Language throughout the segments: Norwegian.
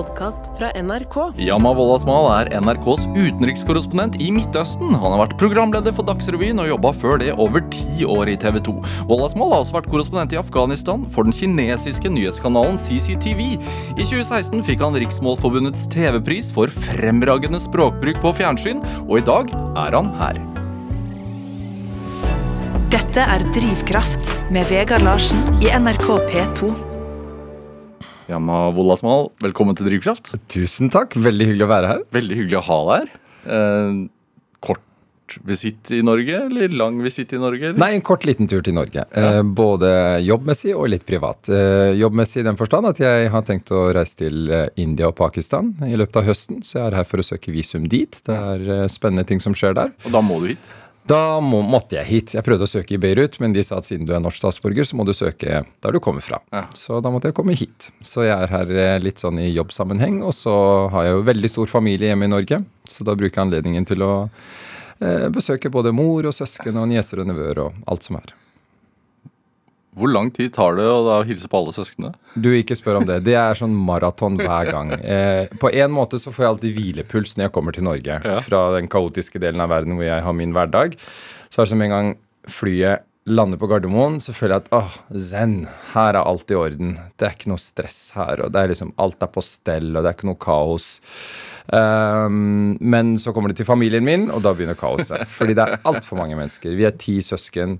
podkast fra NRK. Yama Wolasmal er NRKs utenrikskorrespondent i Midtøsten. Han har vært programleder for Dagsrevyen og jobba før det over ti år i TV 2. Wolasmal har også vært korrespondent i Afghanistan for den kinesiske nyhetskanalen CCTV. I 2016 fikk han Riksmålsforbundets TV-pris for fremragende språkbruk på fjernsyn, og i dag er han her. Dette er Drivkraft med Vegard Larsen i NRK P2. Yama Wolasmal, velkommen til Drivkraft. Tusen takk. Veldig hyggelig å være her. Veldig hyggelig å ha deg her. Eh, kort visitt i Norge, eller lang visitt i Norge? Eller? Nei, en kort liten tur til Norge. Eh, både jobbmessig og litt privat. Eh, jobbmessig i den forstand at jeg har tenkt å reise til eh, India og Pakistan i løpet av høsten. Så jeg er her for å søke visum dit. Det er spennende ting som skjer der. Og da må du hit? Da må, måtte jeg hit. Jeg prøvde å søke i Beirut, men de sa at siden du er norsk statsborger, så må du søke der du kommer fra. Ja. Så da måtte jeg komme hit. Så jeg er her eh, litt sånn i jobbsammenheng. Og så har jeg jo veldig stor familie hjemme i Norge, så da bruker jeg anledningen til å eh, besøke både mor og søsken og nieser og nevøer og alt som er. Hvor lang tid tar det å da hilse på alle søsknene? Du, ikke spør om det. Det er sånn maraton hver gang. Eh, på en måte så får jeg alltid hvilepuls når jeg kommer til Norge. Ja. Fra den kaotiske delen av verden hvor jeg har min hverdag. Så er det som en gang flyet lander på Gardermoen, så føler jeg at åh, zen. Her er alt i orden. Det er ikke noe stress her. og det er liksom, Alt er på stell, og det er ikke noe kaos. Ehm, men så kommer det til familien min, og da begynner kaoset. Fordi det er altfor mange mennesker. Vi er ti søsken.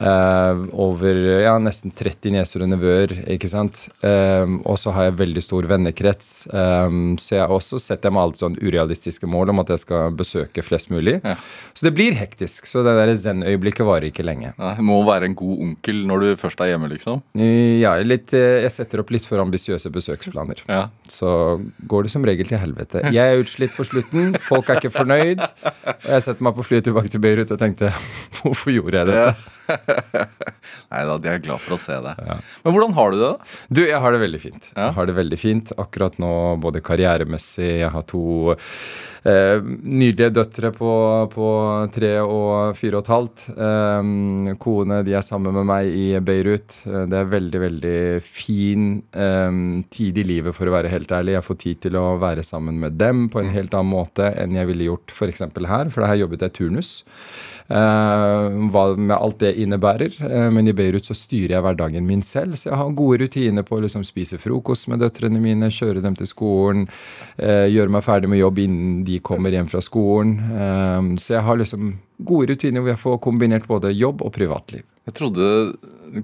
Uh, over ja, nesten 30 nieser og nevøer, ikke sant. Ehm, og så har jeg veldig stor vennekrets. Um, så jeg også setter jeg meg alltid sånn urealistiske mål om at jeg skal besøke flest mulig. Ja. Så det blir hektisk. Så det der zen-øyeblikket varer ikke lenge. Nei, må være en god onkel når du først er hjemme, liksom. Ja, litt, eh, jeg setter opp litt for ambisiøse besøksplaner. Ja. Så går det som regel til helvete. Jeg er utslitt på slutten, folk er ikke fornøyd. Og jeg setter meg på flyet tilbake til Beirut og tenkte hvorfor gjorde jeg dette? Nei da, de er glad for å se deg. Men hvordan har du det, da? Du, jeg har det veldig fint. Ja. Jeg har det veldig fint akkurat nå, både karrieremessig. Jeg har to eh, nydelige døtre på, på tre og fire og et halvt. Eh, kone de er sammen med meg i Beirut. Eh, Det er veldig, veldig fin eh, tid i livet, for å være helt ærlig. Jeg får tid til å være sammen med dem på en helt annen måte enn jeg ville gjort f.eks. her, for her jobbet jeg turnus. Eh, hva med alt det innebærer. Eh, men i Beirut så styrer jeg hverdagen min selv, så jeg har gode rutiner på å liksom spise frokost med døtrene mine, kjøre dem til skolen, eh, gjøre meg ferdig med jobb innen de kommer hjem fra skolen. Så jeg har liksom gode rutiner hvor jeg får kombinert både jobb og privatliv. Jeg trodde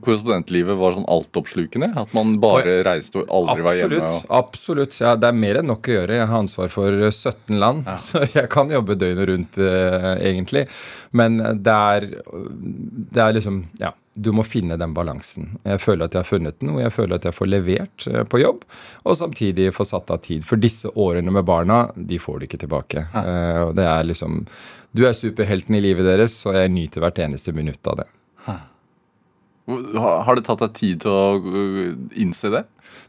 korrespondentlivet var sånn altoppslukende. At man bare reiste og aldri var hjemme. Absolutt. Og... absolutt. Ja, det er mer enn nok å gjøre. Jeg har ansvar for eh, 17 land, så jeg kan jobbe døgnet rundt, eh, egentlig. Men det er, det er liksom Ja. Du må finne den balansen. Jeg føler at jeg har funnet den, og jeg føler at jeg får levert eh, på jobb. Og samtidig få satt av tid. For disse årene med barna, de får du ikke tilbake. Eh, og det er liksom Du er superhelten i livet deres, og jeg nyter hvert eneste minutt av det. Har har det tatt deg tid til å uh, innse det?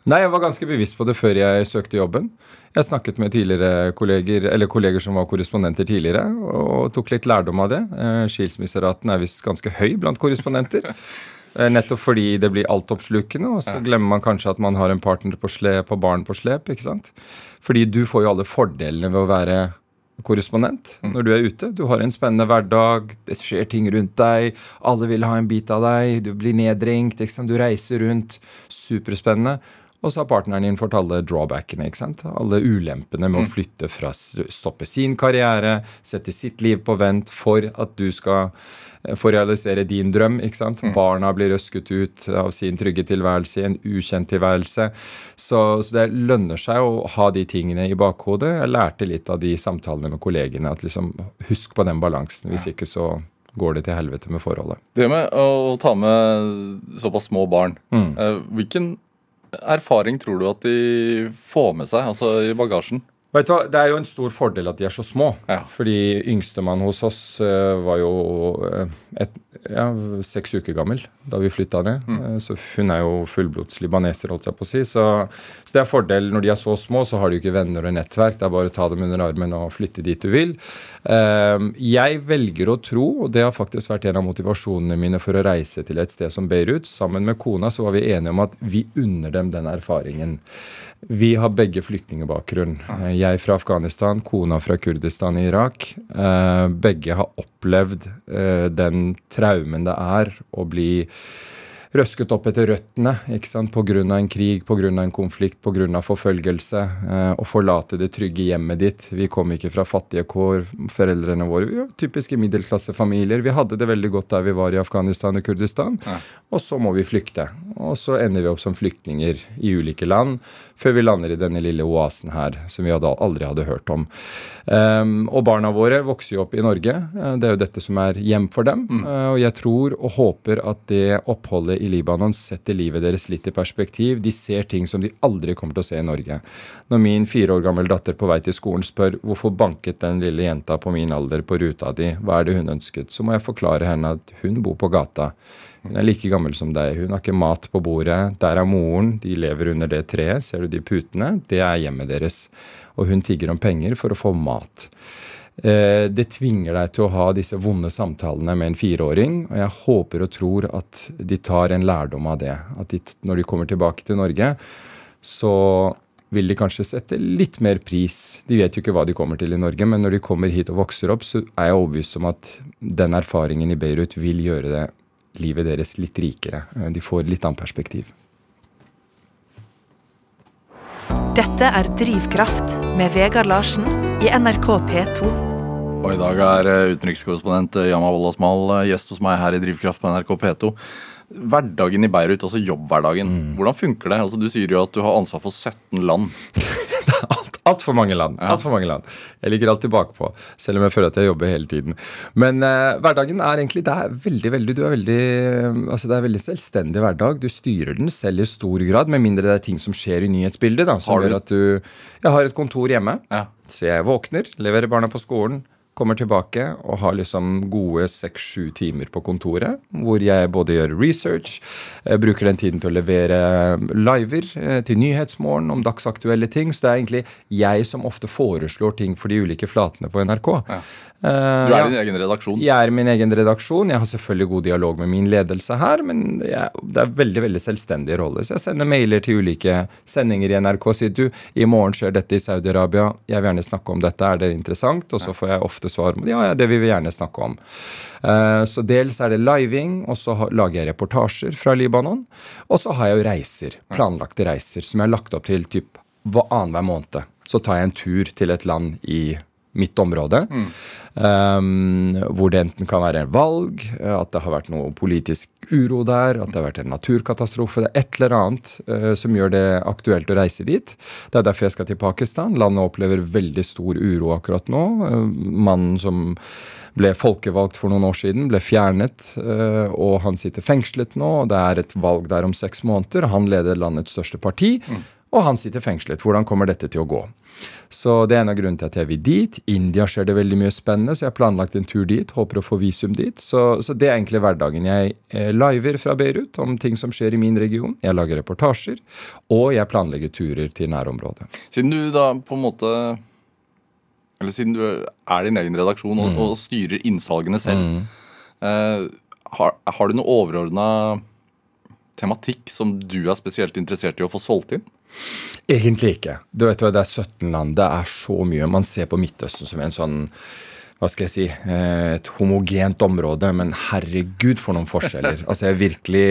Nei, jeg var ganske bevisst på det før jeg søkte jobben. Jeg snakket med tidligere kolleger, eller kolleger som var korrespondenter tidligere, og tok litt lærdom av det. Eh, Skilsmisseraten er visst ganske høy blant korrespondenter. Eh, Nettopp fordi det blir altoppslukende, og så glemmer man kanskje at man har en partner på slep og barn på slep. ikke sant? Fordi du får jo alle fordelene ved å være korrespondent når du er ute. Du har en spennende hverdag, det skjer ting rundt deg, alle vil ha en bit av deg, du blir nedringt, du reiser rundt. Superspennende. Og så har partneren din fått alle drawbackene, ikke sant? alle ulempene med å flytte fra stoppe sin karriere, sette sitt liv på vent for at du skal eh, få realisere din drøm. ikke sant? Barna blir røsket ut av sin trygge tilværelse i en ukjent tilværelse. Så, så det lønner seg å ha de tingene i bakhodet. Jeg lærte litt av de samtalene med kollegene. at liksom, Husk på den balansen, hvis ikke så går det til helvete med forholdet. Det med å ta med såpass små barn, Mm. eh, hvilken erfaring tror du at de får med seg, altså i bagasjen? Vet du hva, Det er jo en stor fordel at de er så små. Ja. Fordi yngstemann hos oss eh, var jo eh, et, ja, seks uker gammel da vi flytta ned. Mm. så hun er jo fullblods libaneser, holdt jeg på å si. Så, så det er fordel når de er så små, så har de jo ikke venner og nettverk. Det er bare å ta dem under armen og flytte dit du vil. Eh, jeg velger å tro, og det har faktisk vært en av motivasjonene mine for å reise til et sted som Beirut, sammen med kona så var vi enige om at vi unner dem den erfaringen. Vi har begge flyktningbakgrunn. Eh, Jeg fra Afghanistan, kona fra Kurdistan i Irak. Eh, Begge har opplevd eh, den traumen det er å bli røsket opp etter røttene? Pga. en krig, pga. en konflikt, pga. forfølgelse. Eh, å forlate det trygge hjemmet ditt. Vi kom ikke fra fattige kår, foreldrene våre. Vi var typiske middelklassefamilier. Vi hadde det veldig godt der vi var i Afghanistan og Kurdistan. Ja. Og så må vi flykte. Og så ender vi opp som flyktninger i ulike land, før vi lander i denne lille oasen her, som vi hadde, aldri hadde hørt om. Um, og barna våre vokser jo opp i Norge. Eh, Det er jo dette som er hjem for dem. Eh, og jeg tror og håper at det oppholdet i Libanon setter livet deres litt i perspektiv. De ser ting som de aldri kommer til å se i Norge. Når min fire år gammel datter på vei til skolen spør hvorfor banket den lille jenta på min alder på ruta di, hva er det hun ønsket, så må jeg forklare henne at hun bor på gata. Hun er like gammel som deg. Hun har ikke mat på bordet. Der er moren. De lever under det treet. Ser du de putene? Det er hjemmet deres. Og hun tigger om penger for å få mat. Eh, Det tvinger deg til å ha disse vonde samtalene med en fireåring. Og jeg håper og tror at de tar en lærdom av det. At de, når de kommer tilbake til Norge, så vil de kanskje sette litt mer pris. De vet jo ikke hva de kommer til i Norge, men når de kommer hit og vokser opp, så er jeg overbevist om at den erfaringen i Beirut vil gjøre det livet deres litt rikere. Eh, De får litt annet perspektiv. Dette er Drivkraft med Vegard Larsen i NRK P2. Og i dag er eh, utenrikskorrespondent eh, Yama Wollasmal eh, gjest hos meg her i Drivkraft på NRK P2. Hverdagen i Beirut, altså jobbhverdagen, hvordan funker det? Altså, du sier jo at du har ansvar for 17 land. Alt, Altfor mange land. Alt for mange land. Jeg ligger alltid bakpå, selv om jeg føler at jeg jobber hele tiden. Men uh, hverdagen er egentlig det er veldig, veldig, du er veldig, altså det er veldig selvstendig hverdag. Du styrer den selv i stor grad, med mindre det er ting som skjer i nyhetsbildet. Da, som Har du- gjør at du Jeg har et kontor hjemme, Ja. så jeg våkner, leverer barna på skolen. Kommer tilbake og har liksom gode seks-sju timer på kontoret. Hvor jeg både gjør research, eh, bruker den tiden til å levere liver eh, til Nyhetsmorgen om dagsaktuelle ting. Så det er egentlig jeg som ofte foreslår ting for de ulike flatene på NRK. Ja. Eh, Du er ja. din egen redaksjon. Jeg er min egen redaksjon. Jeg har selvfølgelig god dialog med min ledelse her, men jeg, det er veldig veldig selvstendig rolle. Så jeg sender mailer til ulike sendinger i NRK og sier du, i morgen skjer dette i Saudi-Arabia, jeg vil gjerne snakke om dette, er det interessant? Og så får jeg ofte svar om ja, ja, det vil vi gjerne snakke om. Eh, så dels er det living, og så lager jeg reportasjer fra Libanon. Og så har jeg jo reiser, planlagte reiser, som jeg har lagt opp til typ annenhver måned. Så tar jeg en tur til et land i mitt område. Um, hvor det enten kan være valg, eh, at det har vært noe politisk uro der, at det har vært en naturkatastrofe. Det er et eller annet uh, som gjør det aktuelt å reise dit. Det er derfor jeg skal til Pakistan. Landet opplever veldig stor uro akkurat nå. Uh, mannen som ble folkevalgt for noen år siden, ble fjernet, og han sitter fengslet nå. Det er et valg der om seks måneder. Han leder landets største parti, og han sitter fengslet. Hvordan kommer dette til å gå? Så det er en av grunnene til at jeg vil dit. India skjer det veldig mye spennende, så jeg har planlagt en tur dit. Håper å få visum dit. Så, så det er egentlig hverdagen. Jeg eh, liver fra Beirut om ting som skjer i min region. Jeg lager reportasjer, og jeg planlegger turer til nærområdet. Siden du da på en måte Eller siden du er din egen redaksjon og, og styrer innsalgene selv, eh, har, har du noe overordna tematikk som du er spesielt interessert i å få solgt inn? Egentlig ikke. Du vet hva, Det er 17 land. Det er så mye. Man ser på Midtøsten som en sånn hva skal jeg si, eh, et homogent område, men herregud for noen forskjeller. Altså, jeg virkelig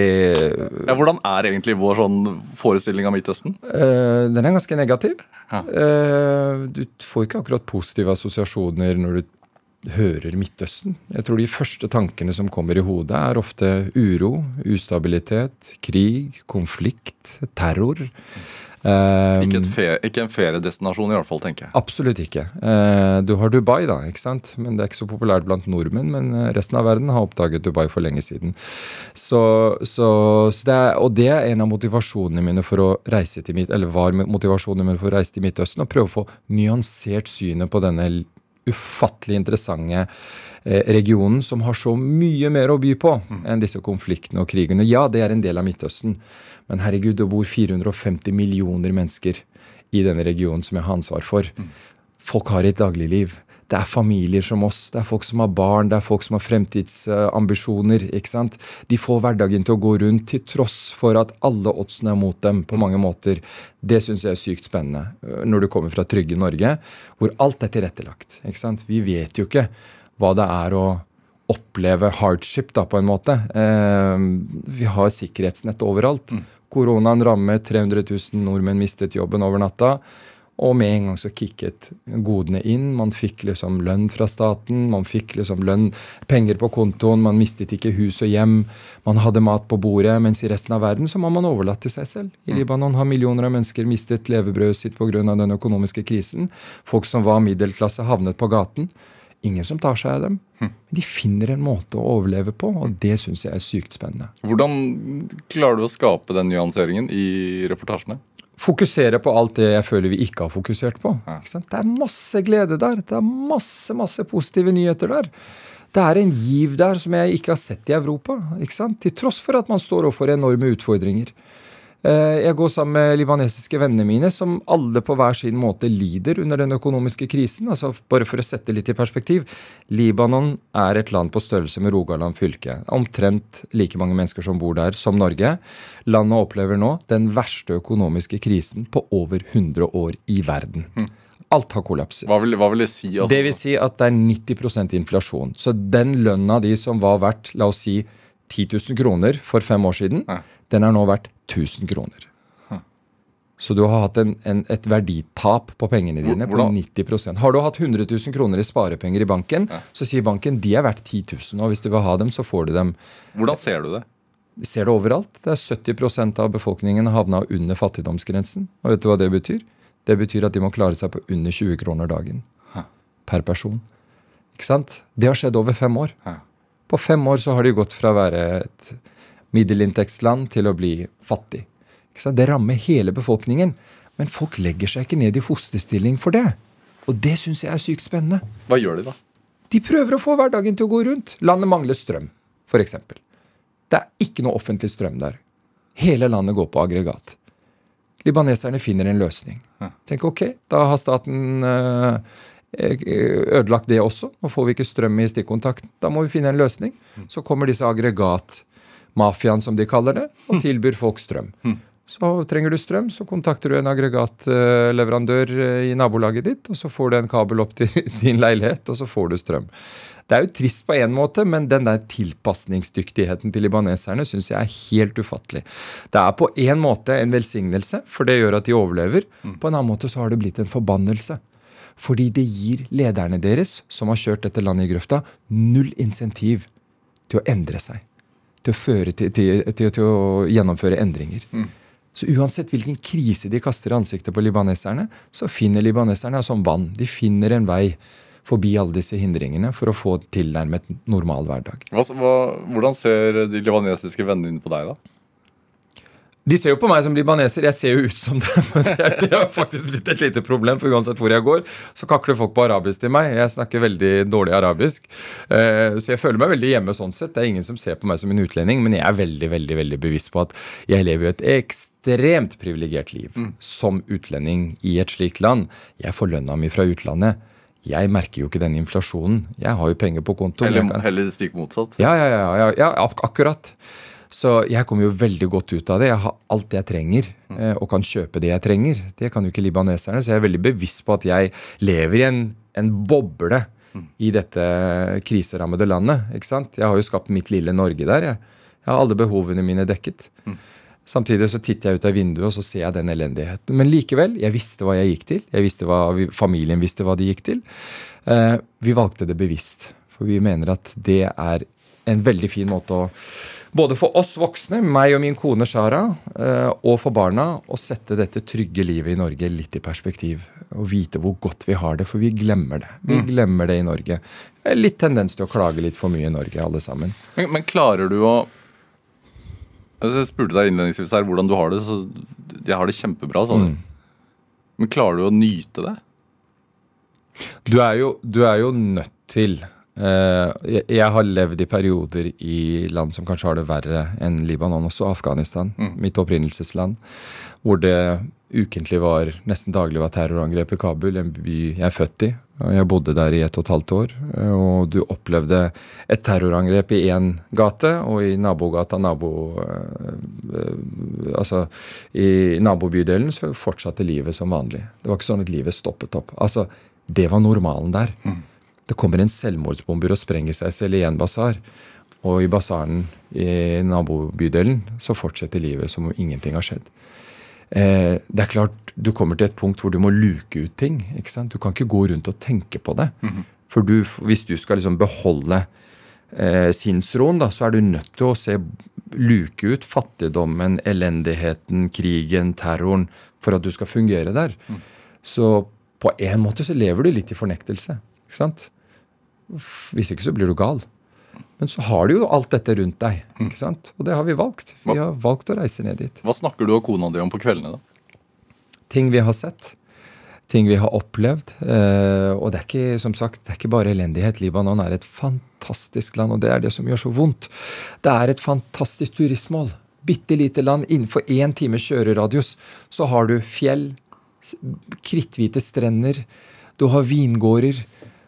Ja, hvordan er egentlig vår sånn forestilling av Midtøsten? Uh, den er ganske negativ. Ja. Eh, du får ikke akkurat positive assosiasjoner når du hører Midtøsten. Jeg tror de første tankene som kommer i hodet, er ofte uro, ustabilitet, krig, konflikt, terror. Eh, Ikke, et fe, ikke en feriedestinasjon, i hvert fall, tenker jeg. Absolutt ikke. Eh, du har Dubai, da, ikke sant? men det er ikke så populært blant nordmenn. Men eh, resten av verden har oppdaget Dubai for lenge siden. Så, så, så det er, og det er en av motivasjonene mine for å reise til mitt, eller var motivasjonene mine for å reise til Midtøsten. Å prøve å få nyansert synet på denne ufattelig interessante eh, regionen som har så mye mer å by på enn disse konfliktene og krigene. Ja, det er en del av Midtøsten, men herregud, det bor 450 millioner mennesker i denne regionen som jeg har ansvar for. Folk har et dagligliv. Det er familier som oss, det er folk som har barn, det er folk som har fremtidsambisjoner. ikke sant? De får hverdagen til å gå rundt til tross for at alle oddsene er mot dem på mange måter. Det syns jeg er sykt spennende øh, når du kommer fra trygge Norge, hvor alt er tilrettelagt. ikke sant? Vi vet jo ikke hva det er å oppleve hardship, da, på en måte. Eh, vi har sikkerhetsnett overalt. Mm. Koronaen rammet 300 000 nordmenn mistet jobben over natta. Og med en gang så kicket godene inn. Man fikk liksom lønn fra staten, man fikk liksom lønn, penger på kontoen, man mistet ikke hus og hjem. Man hadde mat på bordet, mens i resten av verden så må man overlate til seg selv. I mm. Libanon har millioner av mennesker mistet levebrødet sitt pga. den økonomiske krisen. Folk som var middelklasse, havnet på gaten. Ingen som tar seg av dem. Hm. Men de finner en måte å overleve på, og det syns jeg er sykt spennende. Hvordan klarer du å skape den nyanseringen i reportasjene? fokusere på alt det jeg føler vi ikke har fokusert på. Det er masse glede der. Det er masse, masse positive nyheter der. Det er en giv der som jeg ikke har sett i Europa. Til tross for at man står overfor enorme utfordringer. Eh, jeg går sammen med libanesiske vennene mine, som alle på hver sin måte lider under den økonomiske krisen. Altså, bare for å sette litt i perspektiv. Libanon er et land på størrelse med Rogaland fylke. Omtrent like mange mennesker som bor der, som Norge. Landet opplever nå den verste økonomiske krisen på over 100 år i verden. Mm. Alt har kollapset. Hva vil, hva vil, det si? Altså? Det vil si at det er 90% inflasjon. Så den lønna de som var verdt, la oss si 10 000 kroner for fem år siden, ja. Den er nå verdt 1000 kroner. Så du har hatt en, en, et verditap på pengene dine Hvordan? på 90% Har du hatt 100 000 kroner i sparepenger i banken, ja. så sier banken de er verdt 10 000. Og hvis du vil ha dem, så får du dem. Hvordan ser du det? Ser det overalt. Det er 70% av befolkningen havna under fattigdomsgrensen. Og vet du hva det betyr? Det betyr at de må klare seg på under 20 kroner dagen. Per person. Ikke sant? Det har skjedd over fem år. På fem år så har de gått fra å være et middelinntektsland til å bli fattig. Det rammer hele befolkningen. Men folk legger seg ikke ned i fosterstilling for det. Og det syns jeg er sykt spennende. Hva gjør de da? De prøver å få hverdagen til å gå rundt. Landet mangler strøm, f.eks. Det er ikke noe offentlig strøm der. Hele landet går på aggregat. Libaneserne finner en løsning. Tenk ok, da har staten øh, ødelagt det også. Nå får vi ikke strøm i stikkontakten. Da må vi finne en løsning. Mm. Så kommer disse aggregat mafiaen, som de kaller det, og hm. tilbyr folk strøm. Hm. Så trenger du strøm, så kontakter du en aggregatleverandør eh, i nabolaget ditt, og så får du en kabel opp til din leilighet, og så får du strøm. Det er jo trist på én måte, men den der tilpasningsdyktigheten til libaneserne syns jeg er helt ufattelig. Det er på én måte en velsignelse, for det gjør at de overlever. Hm. På en annen måte så har det blitt en forbannelse. Fordi det gir lederne deres, som har kjørt dette landet i grøfta, null insentiv til å endre seg til å, føre til, til, til, å gjennomføre endringer. Mm. Så uansett hvilken krise de kaster i ansiktet på libaneserne, så finner libaneserne som vann. De finner en vei forbi alle disse hindringene for å få tilnærmet normal hverdag. Hva, hvordan ser de libanesiske vennene dine på deg, da? De ser jo på meg som libaneser. Jeg ser jo ut som dem. Det har faktisk blitt et lite problem, for uansett hvor jeg går, så kakler folk på arabisk til meg. Jeg snakker veldig dårlig arabisk. Eh, så jeg føler meg veldig hjemme sånn sett. Det er ingen som ser på meg som en utlending, men jeg er veldig, veldig, veldig bevisst på at jeg lever jo et ekstremt privilegert liv mm. som utlending i et slikt land. Jeg får lønna mi fra utlandet. Jeg merker jo ikke den inflasjonen. Jeg har jo penger på konto. Heller, heller stikk motsatt. Ja, ja, ja, ja, ja akkurat. Så jeg kommer jo veldig godt ut av det. Jeg har alt jeg trenger, eh, og kan kjøpe det jeg trenger. Det kan jo ikke libaneserne. Så jeg er veldig bevisst på at jeg lever i en, en boble i dette kriserammede landet. ikke sant? Jeg har jo skapt mitt lille Norge der. Jeg, jeg har alle behovene mine dekket. Samtidig så titter jeg ut av vinduet og så ser jeg den elendigheten. Men likevel, jeg visste hva jeg gikk til. Jeg visste hva Familien visste hva de gikk til. Eh, vi valgte det bevisst. For vi mener at det er en veldig fin måte å både for oss voksne, meg og min kone Shara, eh, og for barna, å sette dette trygge livet i Norge litt i perspektiv. Og vite hvor godt vi har det, for vi glemmer det. Vi mm. glemmer det i Norge. Litt tendens til å klage litt for mye i Norge, alle sammen. Men, men klarer du å altså Jeg spurte deg innledningsvis her hvordan du har det. så Jeg har det kjempebra, sånn. Mm. Men klarer du å nyte det? Du er jo, du er jo nødt til jeg har levd i perioder i land som kanskje har det verre enn Libanon, også Afghanistan, mm. mitt opprinnelsesland, hvor det ukentlig var nesten daglig var terrorangrep i Kabul, en by jeg er født i, Jeg bodde der i ett og et halvt år. Og du opplevde et terrorangrep i én gate, og i nabogata, nabo, altså i nabobydelen, så fortsatte livet som vanlig. Det var ikke sånn at livet stoppet opp. Altså, det var normalen der. Mm. Det kommer en selvmordsbomber og sprenger seg selv i en basar. Og i basaren i nabobydelen så fortsetter livet som om ingenting har skjedd. Eh, det er klart, Du kommer til et punkt hvor du må luke ut ting. ikke sant? Du kan ikke gå rundt og tenke på det. Mm -hmm. For du, hvis du skal liksom beholde eh, sinnsroen, da, så er du nødt til å se luke ut fattigdommen, elendigheten, krigen, terroren, for at du skal fungere der. Mm. Så på en måte så lever du litt i fornektelse. ikke sant? Hvis ikke så blir du gal. Men så har du jo alt dette rundt deg. Mm. ikke sant? Og det har vi valgt. Vi har valgt å reise ned dit. Hva snakker du og kona di om på kveldene, da? Ting vi har sett. Ting vi har opplevd. Eh, og det er ikke som sagt, det er ikke bare elendighet. Libanon er et fantastisk land, og det er det som gjør så vondt. Det er et fantastisk turistmål. Bitte lite land. Innenfor én times kjøreradius så har du fjell, kritthvite strender, du har vingårder.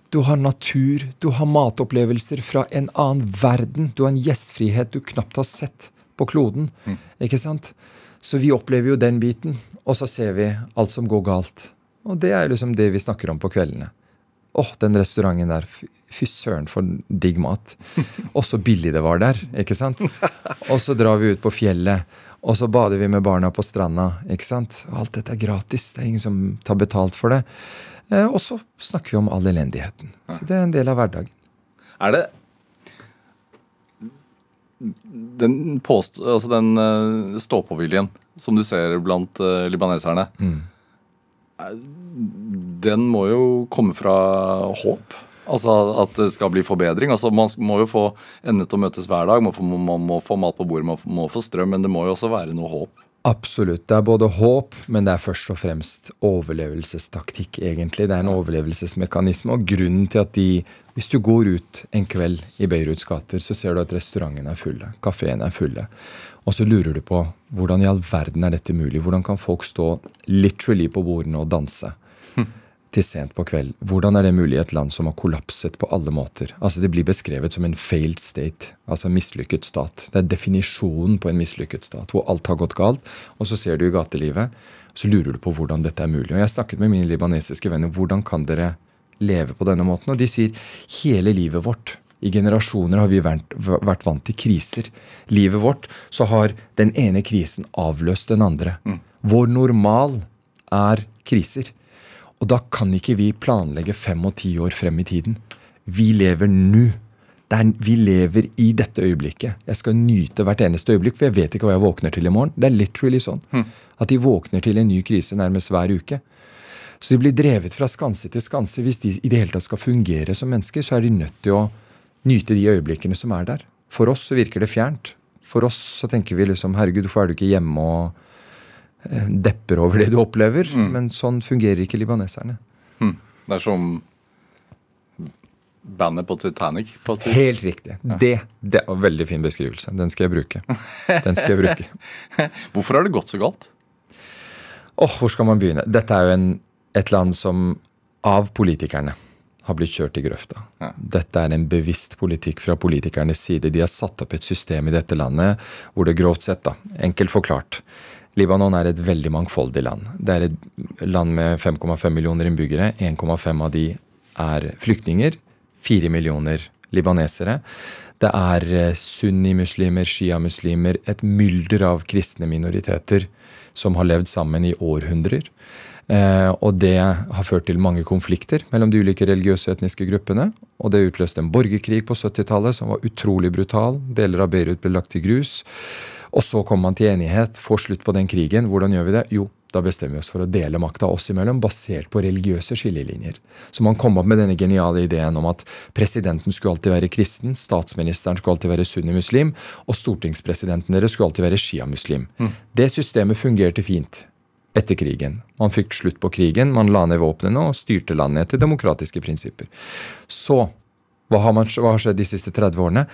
Du har natur, du har matopplevelser fra en annen verden. Du har en gjestfrihet du knapt har sett på kloden. Mm. Ikke sant? Så vi opplever jo den biten, og så ser vi alt som går galt. Og det er liksom det vi snakker om på kveldene. Åh, oh, den restauranten der. Fy søren, for digg mat. Og så billig det var der. ikke sant? Og så drar vi ut på fjellet, og så bader vi med barna på stranda. ikke sant? Og alt dette er gratis. Det er ingen som tar betalt for det. Eh, og så snakker vi om all elendigheten. Så det er en del av hverdagen. Er det den, påst, altså den uh, stå-på-viljen som du ser blant uh, libaneserne, mm. den må jo komme fra håp? Altså At det skal bli forbedring. Altså Man må jo få endene til å møtes hver dag. Man må, man må få mat på bordet, man må få strøm. Men det må jo også være noe håp? Absolutt. Det er både håp, men det er først og fremst overlevelsestaktikk, egentlig. Det er en overlevelsesmekanisme. Og grunnen til at de Hvis du går ut en kveld i Beiruts gater, så ser du at restaurantene er fulle, kafeene er fulle. Og så lurer du på hvordan i all verden er dette mulig? Hvordan kan folk stå literally på bordene og danse? Til sent på kveld. Hvordan er det mulig i et land som har kollapset på alle måter? Altså Det blir beskrevet som en failed state, altså en mislykket stat. Det er definisjonen på en mislykket stat, hvor alt har gått galt. Og så ser du i gatelivet, så lurer du på hvordan dette er mulig. Og Jeg snakket med mine libanesiske venner. Hvordan kan dere leve på denne måten? Og de sier hele livet vårt i generasjoner har vi vært, vært, vant til kriser. Livet vårt så har den ene krisen avløst den andre. Mm. Vår normal er kriser. Og da kan ikke vi planlegge fem og ti år frem i tiden. Vi lever nå. Vi lever i dette øyeblikket. Jeg skal nyte hvert eneste øyeblikk, for jeg vet ikke hva jeg våkner til i morgen. Det er literally sånn. Mm. At de våkner til en ny krise nærmest hver uke. Så de blir drevet fra skanse til skanse. Hvis de i det hele tatt skal fungere som mennesker, så er de nødt til å nyte de øyeblikkene som er der. For oss så virker det fjernt. For oss så tenker vi liksom herregud, hvorfor er du ikke hjemme og depper over det du opplever. Mm. Men sånn fungerer ikke libaneserne. Mm. Det er som bandet på Titanic? På Helt riktig. Ja. Det, det var en veldig fin beskrivelse. Den skal jeg bruke. Den skal jeg bruke. Hvorfor har det gått så galt? Åh, oh, Hvor skal man begynne? Dette er jo en, et land som av politikerne har blitt kjørt i grøfta. Ja. Dette er en bevisst politikk fra politikernes side. De har satt opp et system i dette landet hvor det grovt sett, da, enkelt forklart, Libanon er et veldig mangfoldig land. Det er et land med 5,5 millioner innbyggere. 1,5 av de er flyktninger. 4 millioner libanesere. Det er eh, sunnimuslimer, sjiamuslimer, et mylder av kristne minoriteter som har levd sammen i århundrer. Eh, og det har ført til mange konflikter mellom de ulike religiøse og etniske gruppene. Og det utløste en borgerkrig på 70-tallet som var utrolig brutal. Deler av Beirut ble lagt til grus. Og så kommer man til enighet, får slutt på den krigen. Hvordan gjør vi det? Jo, da bestemmer vi oss for å dele makta oss imellom, basert på religiøse skillelinjer. Så man kom opp med denne geniale ideen om at presidenten skulle alltid være kristen, statsministeren skulle alltid være sunnimuslim, og stortingspresidenten deres skulle alltid være sjiamuslim. Mm. Det systemet fungerte fint etter krigen. Man fikk slutt på krigen, man la ned våpnene og styrte landet etter demokratiske prinsipper. Så hva har, man, hva har skjedd de siste 30 årene?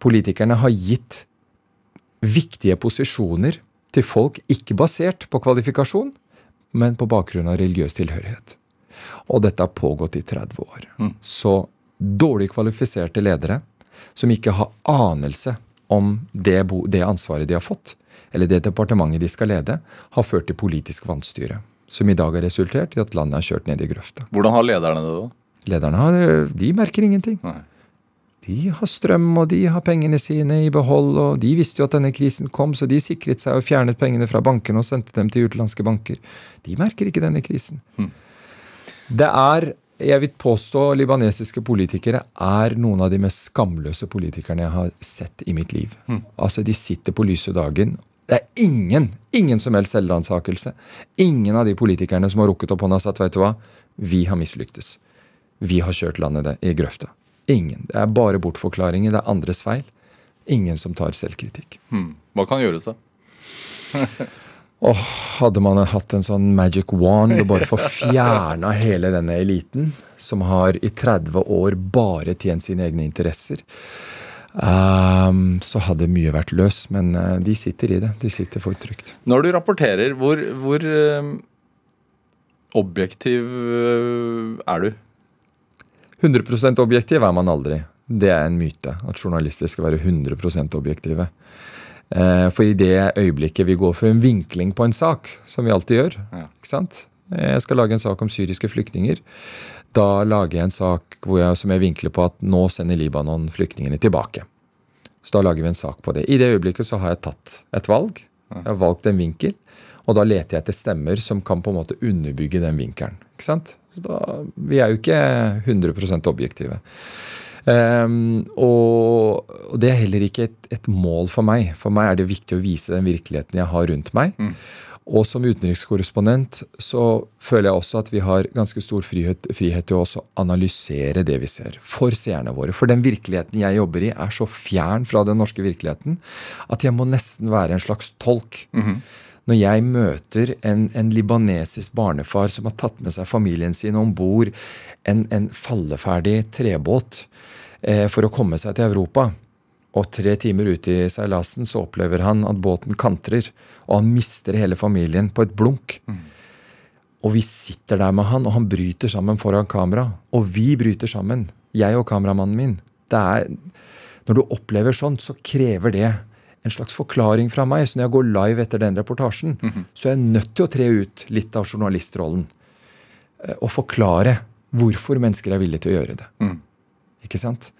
Politikerne har gitt viktige posisjoner til folk ikke basert på kvalifikasjon, men på bakgrunn av religiøs tilhørighet. Og dette har pågått i 30 år. Så dårlig kvalifiserte ledere som ikke har anelse om det, det ansvaret de har fått, eller det departementet de skal lede, har ført til politisk vanstyre. Som i dag har resultert i at landet har kjørt ned i grøfta. Hvordan har lederne det, da? Lederne har, de merker ingenting. Nei. De har strøm, og de har pengene sine i behold, og de visste jo at denne krisen kom, så de sikret seg og fjernet pengene fra bankene og sendte dem til utenlandske banker. De merker ikke denne krisen. Det er, jeg vil påstå, libanesiske politikere er noen av de mest skamløse politikerne jeg har sett i mitt liv. Altså, de sitter på lyse dagen. Det er ingen, ingen som helst selvransakelse. Ingen av de politikerne som har rukket opp hånda og sagt, vet du hva, vi har mislyktes. Vi har kjørt landet i grøfta. Ingen. Det er bare bortforklaringer. Det er andres feil. Ingen som tar selvkritikk. Hmm. Hva kan gjøres, da? Åh, hadde man hatt en sånn magic wand og bare få fjerna hele denne eliten, som har i 30 år bare tjent sine egne interesser, um, så hadde mye vært løs. Men uh, de sitter i det. De sitter for trygt. Når du rapporterer, hvor, hvor uh, objektiv uh, er du? 100% objektiv er man aldri. Det er en myte. At journalister skal være 100 objektive. Eh, For i det øyeblikket vi går for en vinkling på en sak, som vi alltid gjør ikke sant? Jeg skal lage en sak om syriske flyktninger. Da lager jeg en sak hvor jeg, som jeg vinkler på at nå sender Libanon flyktningene tilbake. Så da lager vi en sak på det. I det øyeblikket så har jeg tatt et valg. Jeg har valgt en vinkel. Og da leter jeg etter stemmer som kan på en måte underbygge den vinkelen. Ikke sant? Da, vi er jo ikke 100% objektive. Um, og, og det er heller ikke et, et mål for meg. For meg er det viktig å vise den virkeligheten jeg har rundt meg. Og som utenrikskorrespondent så føler jeg også at vi har ganske stor frihet, frihet til å også analysere det vi ser, for seerne våre. For den virkeligheten jeg jobber i, er så fjern fra den norske virkeligheten at jeg må nesten være en slags tolk. Når jeg møter en, en libanesisk barnefar som har tatt med seg familien sin om bord en, en falleferdig trebåt eh, for å komme seg til Europa, og tre timer ute i seilasen så opplever han at båten kantrer, og han mister hele familien på et blunk. Og vi sitter der med han, og han bryter sammen foran kamera. Og vi bryter sammen, jeg og kameramannen min. Det er, når du opplever sånt, så krever det en slags forklaring fra meg. Så når jeg går live etter den reportasjen, så er jeg nødt til å tre ut litt av journalistrollen. eh, Og forklare hvorfor mennesker er villige til å gjøre det. Ikke sant?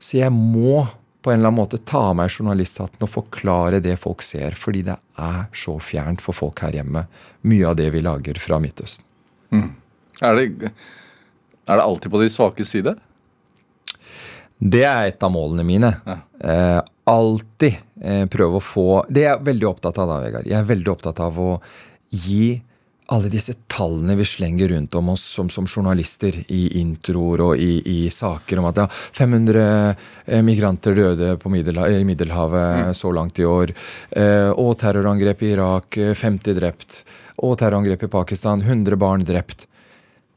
Så jeg må på en eller annen måte ta av meg journalisthatten og forklare det folk ser, fordi det er så fjernt for folk her hjemme, mye av det vi lager fra Midtøsten. Er det, er det alltid på de svakes side? Det er et av målene mine. Ja. Eh, alltid eh, prøve å få Det er jeg veldig opptatt av da, Vegard. Jeg er veldig opptatt av å gi alle disse tallene vi slenger rundt om oss som, som journalister i introer og i, i saker om at ja, 500 eh, migranter døde i Middelhavet så langt i år, eh, og terrorangrep i Irak, eh, 50 drept, og terrorangrep i Pakistan, 100 barn drept.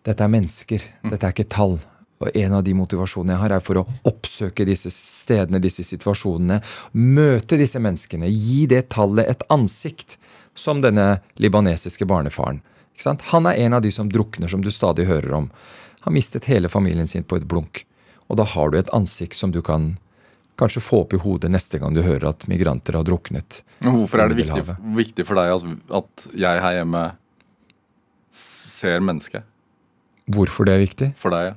Dette er mennesker, dette er ikke tall. Og En av de motivasjonene jeg har, er for å oppsøke disse stedene, disse situasjonene. Møte disse menneskene. Gi det tallet et ansikt, som denne libanesiske barnefaren. Han er en av de som drukner, som du stadig hører om. Har mistet hele familien sin på et blunk. Og da har du et ansikt som du kan kanskje få opp i hodet neste gang du hører at migranter har druknet. Men Hvorfor er det viktig, viktig for deg at, at jeg her hjemme ser mennesket? Hvorfor det er viktig? For deg, ja.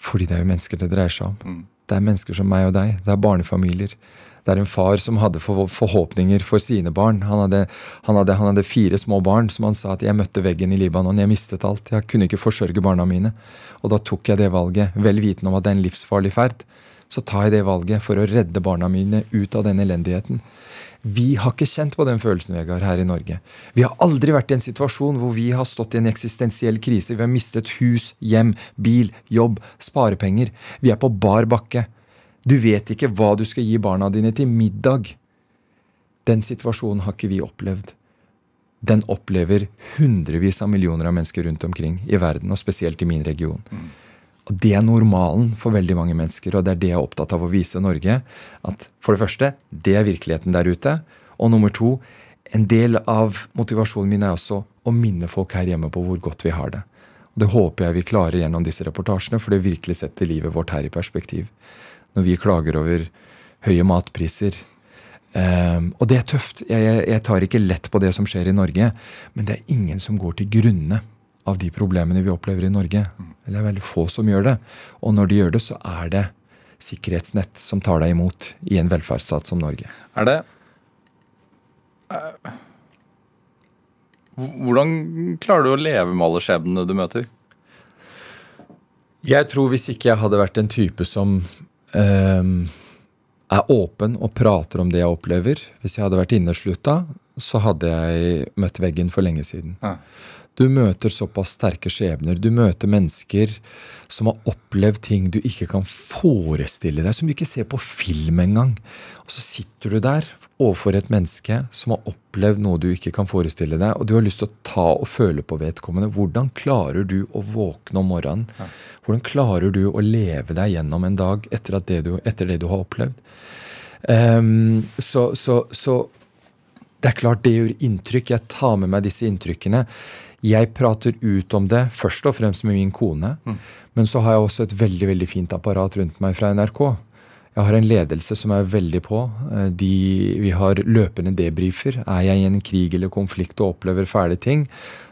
Fordi det er jo mennesker det dreier seg om. Mm. Det er mennesker som meg og deg. Det er barnefamilier. Det er en far som hadde forhåpninger for sine barn. Han hadde, han, hadde, han hadde fire små barn som han sa at jeg møtte veggen i Libanon. Jeg mistet alt. Jeg kunne ikke forsørge barna mine. Og da tok jeg det valget, vel vitende om at det er en livsfarlig ferd. Så tar jeg det valget for å redde barna mine ut av den elendigheten. Vi har ikke kjent på den følelsen Vegard, her i Norge. Vi har aldri vært i en situasjon hvor vi har stått i en eksistensiell krise. Vi har mistet hus, hjem, bil, jobb, sparepenger. Vi er på bar bakke. Du vet ikke hva du skal gi barna dine til middag. Den situasjonen har ikke vi opplevd. Den opplever hundrevis av millioner av mennesker rundt omkring i verden, og spesielt i min region. Og Det er normalen for veldig mange mennesker, og det er det jeg er opptatt av å vise Norge. At for det første, det er virkeligheten der ute. Og nummer to, en del av motivasjonen min er også å minne folk her hjemme på hvor godt vi har det. Og Det håper jeg vi klarer gjennom disse reportasjene, for det virkelig setter livet vårt her i perspektiv. Når vi klager over høye matpriser. Um, og det er tøft. Jeg, jeg, jeg, tar ikke lett på det som skjer i Norge. Men det er ingen som går til grunne av de problemene vi opplever i Norge. Eller det er veldig få som gjør det. Og når de gjør det, så er det sikkerhetsnett som tar deg imot i en velferdsstat som Norge. Er det uh, Hvordan klarer du å leve med alle skjebnene du møter? Jeg tror hvis ikke jeg hadde vært en type som um, er åpen og prater om det jeg opplever Hvis jeg hadde vært inneslutta, så hadde jeg møtt veggen for lenge siden. Ja. Du møter såpass sterke skjebner. Du møter mennesker som har opplevd ting du ikke kan forestille deg, som du ikke ser på film engang. Og så sitter du der overfor et menneske som har opplevd noe du ikke kan forestille deg, og du har lyst til å ta og føle på vedkommende. Hvordan klarer du å våkne om morgenen? Hvordan klarer du å leve deg gjennom en dag etter det du, etter det du har opplevd? Um, så, så, så det er klart det gjør inntrykk. Jeg tar med meg disse inntrykkene. Jeg prater ut om det først og fremst med min kone. Mm. Men så har jeg også et veldig veldig fint apparat rundt meg fra NRK. Jeg har en ledelse som er veldig på. Eh, de, vi har løpende debrifer. Er jeg i en krig eller konflikt og opplever fæle ting,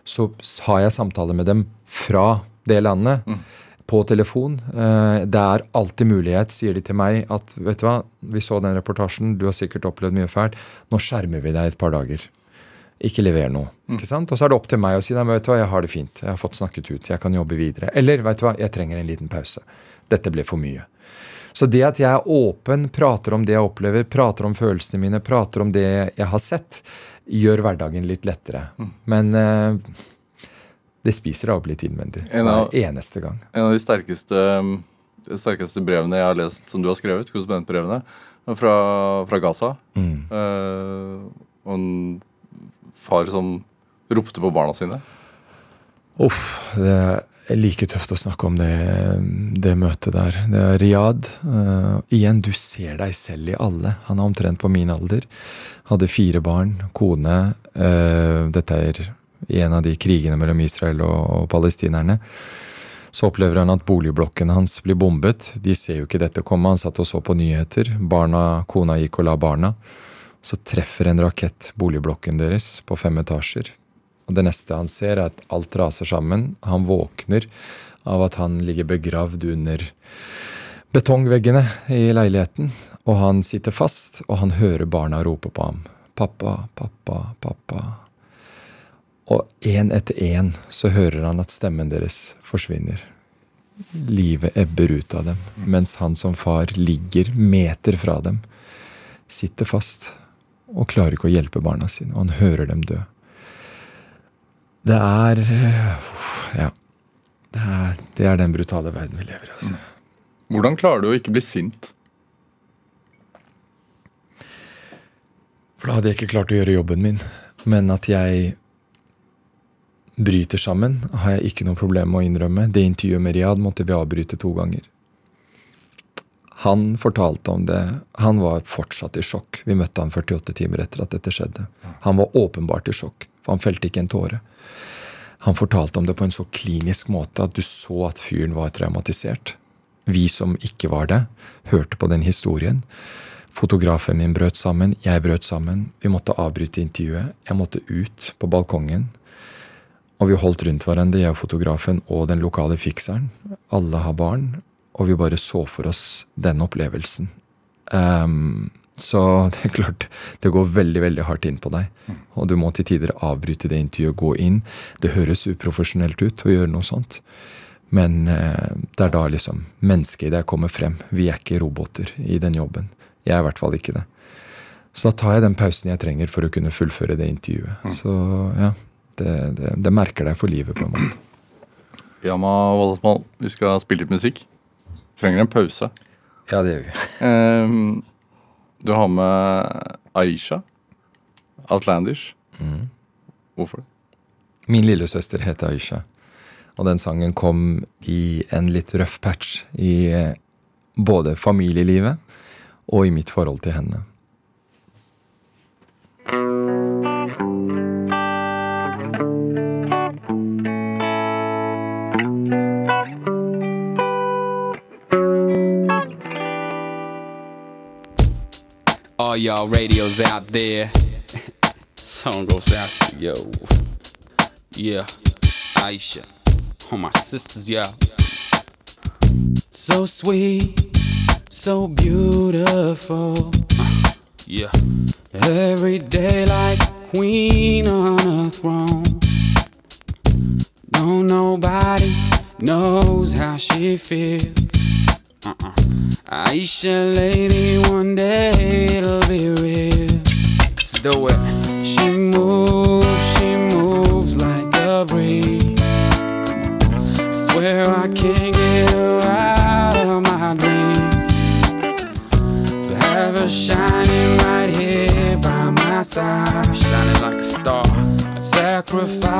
så har jeg samtaler med dem fra det landet. Mm. På telefon. Eh, det er alltid mulighet, sier de til meg, at vet du hva, vi så den reportasjen, du har sikkert opplevd mye fælt. Nå skjermer vi deg et par dager ikke leverer noe. Mm. ikke sant? Og så er det opp til meg å si nei, vet du hva, jeg har det fint, jeg har fått snakket ut, jeg kan jobbe videre. Eller vet du hva, jeg trenger en liten pause. Dette ble for mye. Så det at jeg er åpen, prater om det jeg opplever, prater om følelsene mine, prater om det jeg har sett, gjør hverdagen litt lettere. Mm. Men uh, det spiser deg opp litt innvendig hver eneste gang. En av de sterkeste, de sterkeste, brevene jeg har lest som du har skrevet, korrespondentbrevene, fra, fra Gaza. Mm. Uh, og en far som ropte på barna sine? Uff, det er like tøft å snakke om det, det møtet der. Det er Riyad. Uh, igjen, du ser deg selv i alle. Han er omtrent på min alder. Hadde fire barn, kone. Uh, dette er i en av de krigene mellom Israel og, og palestinerne. Så opplever han at boligblokkene hans blir bombet. De ser jo ikke dette komme. Han satt og så på nyheter. Barna, Kona gikk og la barna. Så treffer en rakett boligblokken deres på fem etasjer. Og det neste han ser, er at alt raser sammen. Han våkner av at han ligger begravd under betongveggene i leiligheten. Og han sitter fast, og han hører barna rope på ham. Pappa, pappa, pappa. Og én etter én så hører han at stemmen deres forsvinner. Livet ebber ut av dem, mens han som far ligger meter fra dem. Sitter fast og klarer ikke å hjelpe barna sine. Og han hører dem dø. Det er Ja. Det er, det er den brutale verden vi lever i. Altså. Hvordan klarer du å ikke bli sint? For da hadde jeg ikke klart å gjøre jobben min. Men at jeg bryter sammen, har jeg ikke noe problem med å innrømme. Det intervjuet med Riyad måtte vi avbryte to ganger. Han fortalte om det. Han var fortsatt i sjokk. Vi møtte han 48 timer etter at dette skjedde. Han var åpenbart i sjokk, for han felte ikke en tåre. Han fortalte om det på en så klinisk måte at du så at fyren var traumatisert. Vi som ikke var det, hørte på den historien. Fotografen min brøt sammen, jeg brøt sammen. Vi måtte avbryte intervjuet. Jeg måtte ut på balkongen. Og vi holdt rundt hverandre, jeg og fotografen og den lokale fikseren. Alle har barn, og vi bare så for oss den opplevelsen. Um, så det er klart, det går veldig veldig hardt inn på deg. Og du må til tider avbryte det intervjuet, gå inn. Det høres uprofesjonelt ut å gjøre noe sånt. Men uh, det er da liksom mennesket i deg kommer frem. Vi er ikke roboter i den jobben. Jeg er i hvert fall ikke det. Så da tar jeg den pausen jeg trenger for å kunne fullføre det intervjuet. Mm. Så ja, det, det, det merker deg for livet, på en måte. Yama Wallasmal, vi skal spille litt musikk. Trenger en pause. Ja, det gjør vi. Um, du har med Aisha. Outlandish. Mm. Hvorfor det? Min lillesøster heter Aisha. Og den sangen kom i en litt røff patch i eh, både familielivet og i mitt forhold til henne. Y'all radios out there. Song goes out to yo. Yeah, Aisha. All my sisters, yeah. So sweet, so beautiful. Uh, yeah. Every day like queen on a throne. No, nobody knows how she feels. Aisha, lady, one day it'll be real. Let's do it. She moves, she moves like a breeze. I swear I can't get her out of my dreams. So have her shining right here by my side, shining like a star. I'd sacrifice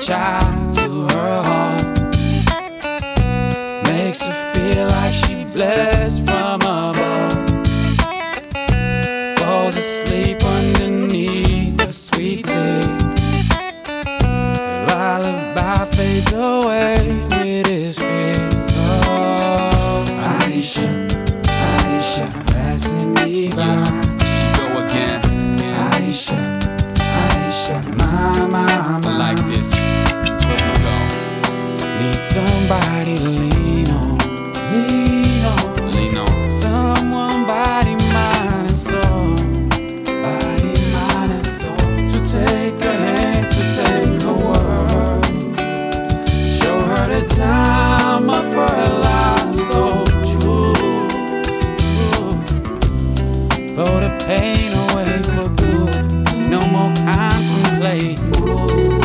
child away for good. No more contemplate. No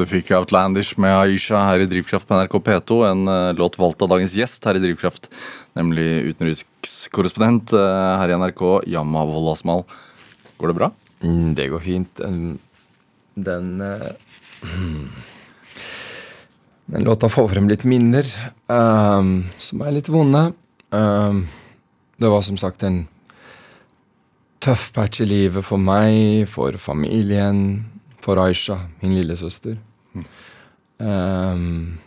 Du fikk Outlandish med Aisha her i Drivkraft på NRK P2. En uh, låt valgt av dagens gjest her i Drivkraft, nemlig utenrikskorrespondent uh, her i NRK, Yamma Wolasmal. Går det bra? Mm, det går fint. Den, den uh, Den låta får frem litt minner ehm, som er litt vonde. Ehm, det var som sagt en tøff patch i livet for meg, for familien, for Aisha, min lillesøster. Ehm,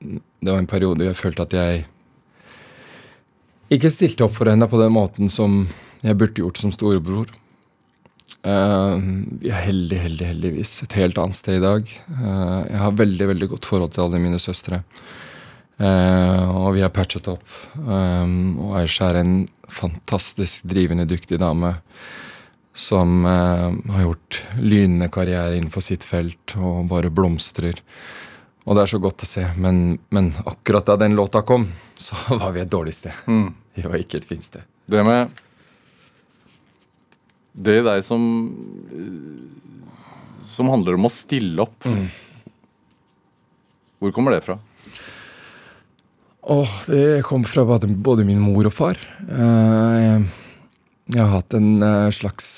det var en periode jeg følte at jeg ikke stilte opp for henne på den måten som jeg burde gjort som storebror. Uh, vi er heldig, heldig, heldigvis et helt annet sted i dag. Uh, jeg har veldig veldig godt forhold til alle mine søstre. Uh, og vi har patchet opp. Um, og Aisha er en fantastisk drivende, dyktig dame som eh, har gjort lynende karriere innenfor sitt felt og bare blomstrer. Og det er så godt å se. Men, men akkurat da den låta kom, så var vi et dårlig sted. Vi var ikke et fint sted. Det med Det i deg som eh, Som handler om å stille opp. Hvor kommer det fra? Åh, det kom fra både min mor og far. Eh, jeg, har hatt en eh, slags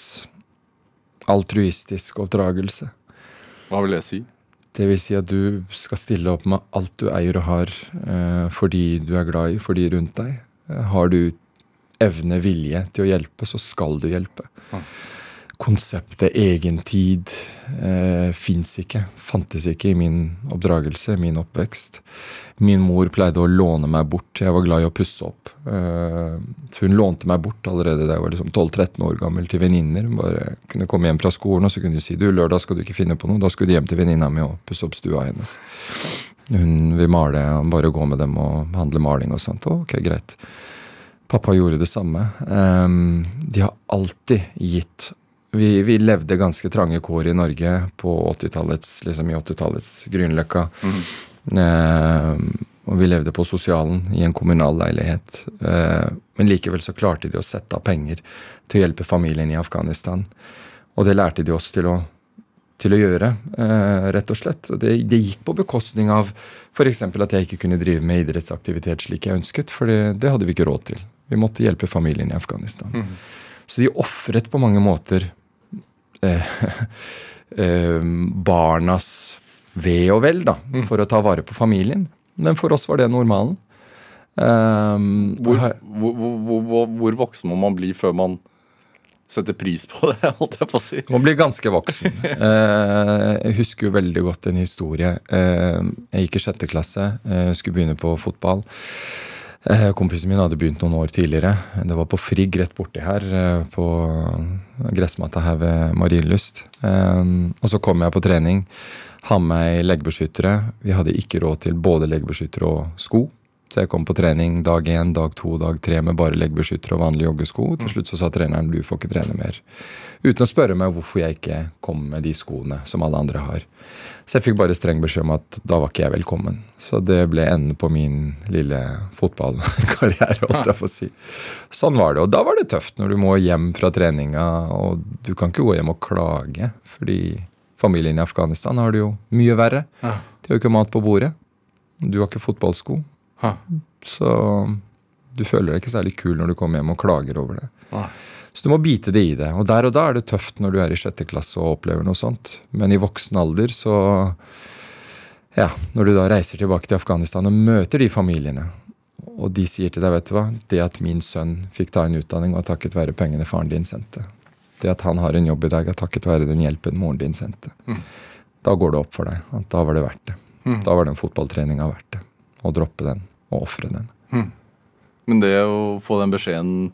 altruistisk oppdragelse. Hva vil det si? Det vil si at du skal stille opp med alt du eier og har for fordi du er glad i, for de rundt deg. Eh, har du evne, vilje til å hjelpe, så skal du hjelpe. Ja. Konseptet egentid eh, fins ikke. Fantes ikke i min oppdragelse, min oppvekst. Min mor pleide å låne meg bort. Jeg var glad i å pusse opp. Eh, hun lånte meg bort allerede da jeg var liksom 12-13 år gammel, til venninner. Bare kunne komme hjem fra skolen og så kunne de si du, lørdag skal du ikke finne på noe. Da skulle de hjem til venninna mi og pusse opp stua hennes. Hun vil male, bare gå med dem og handle maling og sånt. Ok, greit. Pappa gjorde det samme. Um, de har alltid gitt vi, vi, levde ganske trange kår i Norge på 80-tallets, liksom i 80-tallets Grünerløkka. Mm. Eh, og vi levde på sosialen i en kommunal leilighet. Eh, men likevel så klarte de å sette av penger til å hjelpe familien i Afghanistan. Og det lærte de oss til å, til å gjøre, eh, rett og slett. Og det, det gikk på bekostning av f.eks. at jeg ikke kunne drive med idrettsaktivitet slik jeg ønsket, for det, det, hadde vi ikke råd til. Vi måtte hjelpe familien i Afghanistan. Mm. Så de ofret på mange måter barnas ve og vel, da, mm. for å ta vare på familien. Men for oss var det normalen. Um, hvor, hvor, hvor, hvor, voksen må man bli før man setter pris på det, holdt jeg på å si? Man blir ganske voksen. uh, jeg husker jo veldig godt en historie. Uh, jeg gikk i sjette klasse, uh, skulle begynne på fotball. Eh, kompisen min hadde begynt noen år tidligere. Det var på Frigg rett borti her, eh, på gressmatta her ved Marienlyst. Eh, og så kom jeg på trening, har med meg leggbeskyttere. Vi hadde ikke råd til både leggbeskyttere og sko. Så jeg kom på trening dag én, dag to, dag tre med bare leggbeskyttere og vanlige joggesko. Til slutt så sa treneren du får ikke trene mer. Uten å spørre meg hvorfor jeg ikke kom med de skoene som alle andre har. Så jeg fikk bare streng beskjed om at da var ikke jeg velkommen. Så det ble enden på min lille fotballkarriere, holdt jeg på å si. Sånn var det. Og da var det tøft når du må hjem fra treninga, og du kan ikke gå hjem og klage, fordi familien i Afghanistan har det jo mye verre. De har jo ikke mat på bordet. Du har ikke fotballsko. Så du føler deg ikke særlig kul når du kommer hjem og klager over det. Så du må bite det i det. Og der og da er det tøft når du er i sjette klasse og opplever noe sånt. Men i voksen alder så Ja, når du da reiser tilbake til Afghanistan og møter de familiene, og de sier til deg, vet du hva, det at min sønn fikk ta en utdanning, var takket være pengene faren din sendte. Det at han har en jobb i dag, er takket være den hjelpen moren din sendte. Mm. Da går det opp for deg at da var det verdt det. Mm. Da var den fotballtreninga verdt det. Å droppe den og ofre den. Mm. Men det å få den beskjeden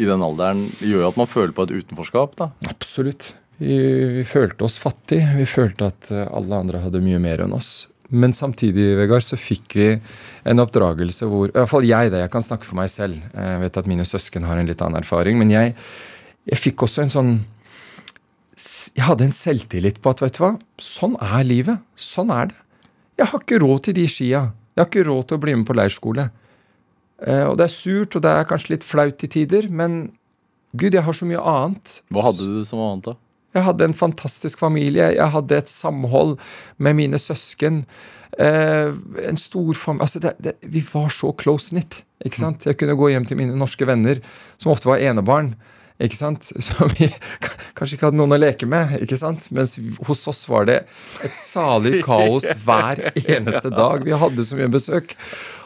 i den alderen gjør at man føler på et utenforskap, da. Absolutt. Vi, vi følte oss fattige. Vi følte at eh, alle andre hadde mye mer enn oss. Men samtidig Vegard, så fikk vi en oppdragelse hvor I hvert fall jeg, da. Jeg kan snakke for meg selv. Jeg vet at mine søsken har en litt annen erfaring. Men jeg, jeg fikk også en sånn Jeg hadde en selvtillit på at vet du hva, sånn er livet. Sånn er det. Jeg har ikke råd til de skia. Jeg har ikke råd til å bli med på leirskole. Eh, og det er surt, og det er kanskje litt flaut til tider, men gud, jeg har så mye annet. Hva hadde du som var annet, da? Jeg hadde en fantastisk familie. Jeg hadde et samhold med mine søsken. Eh, en stor familie altså det, det, Vi var så close knit. ikke sant? Jeg kunne gå hjem til mine norske venner, som ofte var enebarn. ikke sant? Som vi kanskje ikke hadde noen å leke med. ikke sant? Mens hos oss var det et salig kaos hver eneste dag. Vi hadde så mye besøk.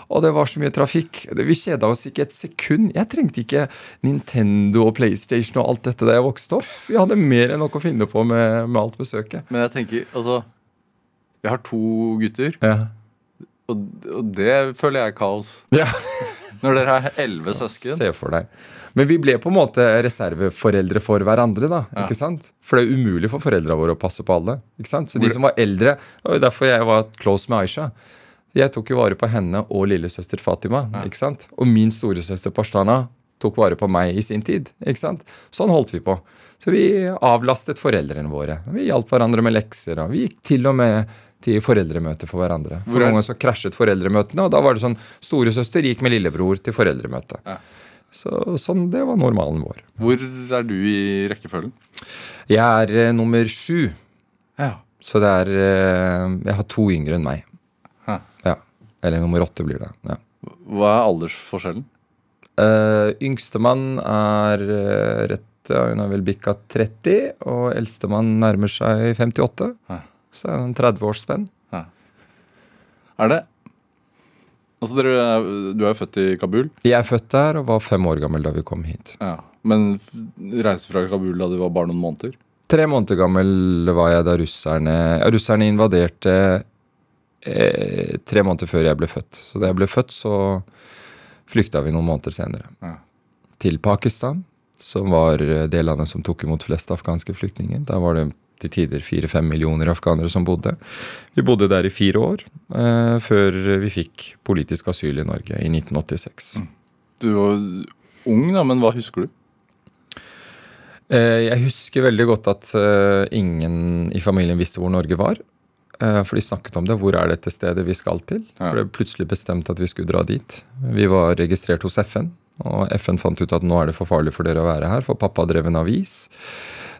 Og det var så mye trafikk. Vi kjeda oss ikke et sekund. Jeg trengte ikke Nintendo og PlayStation og alt dette da jeg vokste opp. Vi hadde mer enn nok å finne på med, med alt besøket. Men jeg tenker, altså Jeg har to gutter. Ja. Og, og det føler jeg er kaos. Ja. Når dere har elleve søsken. Se for deg. Men vi ble på en måte reserveforeldre for hverandre. da, ja. ikke sant? For det er umulig for foreldra våre å passe på alle. ikke sant? Så de som var eldre, det var derfor jeg var close med Aisha. Jeg tok jo vare på henne og lillesøster Fatima. Ja. ikke sant? Og min storesøster Pashtana tok vare på meg i sin tid. ikke sant? Sånn holdt vi på. Så vi avlastet foreldrene våre. Vi hjalp hverandre med lekser. og Vi gikk til og med til foreldremøte for hverandre. For noen ganger så krasjet foreldremøtene, og da var det sånn storesøster gikk med lillebror til foreldremøte. Ja. Så sånn, Det var normalen vår. Hvor er du i rekkefølgen? Jeg er uh, nummer sju. Ja. Så det er uh, Jeg har to yngre enn meg. Eller nummer åtte blir det. ja. Hva er aldersforskjellen? Uh, Yngstemann er uh, rett ja, Hun har vel bikka 30, og eldstemann nærmer seg 58. Hæ. Så er det en 30 års spenn. Er det Altså, dere, Du er jo født i Kabul? Jeg er født der og var fem år gammel da vi kom hit. Ja. Men reiste fra Kabul da du var bare noen måneder? Tre måneder gammel var jeg da russerne ja, Russerne invaderte eh, tre måneder før jeg ble født. Så da jeg ble født, så flykta vi noen måneder senere. Ja. Til Pakistan, som var det landet som tok imot flest afghanske flyktninger. Da var det til tider fire-fem millioner afghanere som bodde. Vi bodde der i fire år, eh, før vi fikk politisk asyl i Norge i 1986. Du var ung, da, men hva husker du? Eh, jeg husker veldig godt at eh, ingen i familien visste hvor Norge var. Eh, for de snakket om det. Hvor er dette stedet vi skal til? Ja. For det ble plutselig bestemt at vi skulle dra dit. Vi var registrert hos FN, og FN fant ut at nå er det for farlig for dere å være her, for pappa drev en avis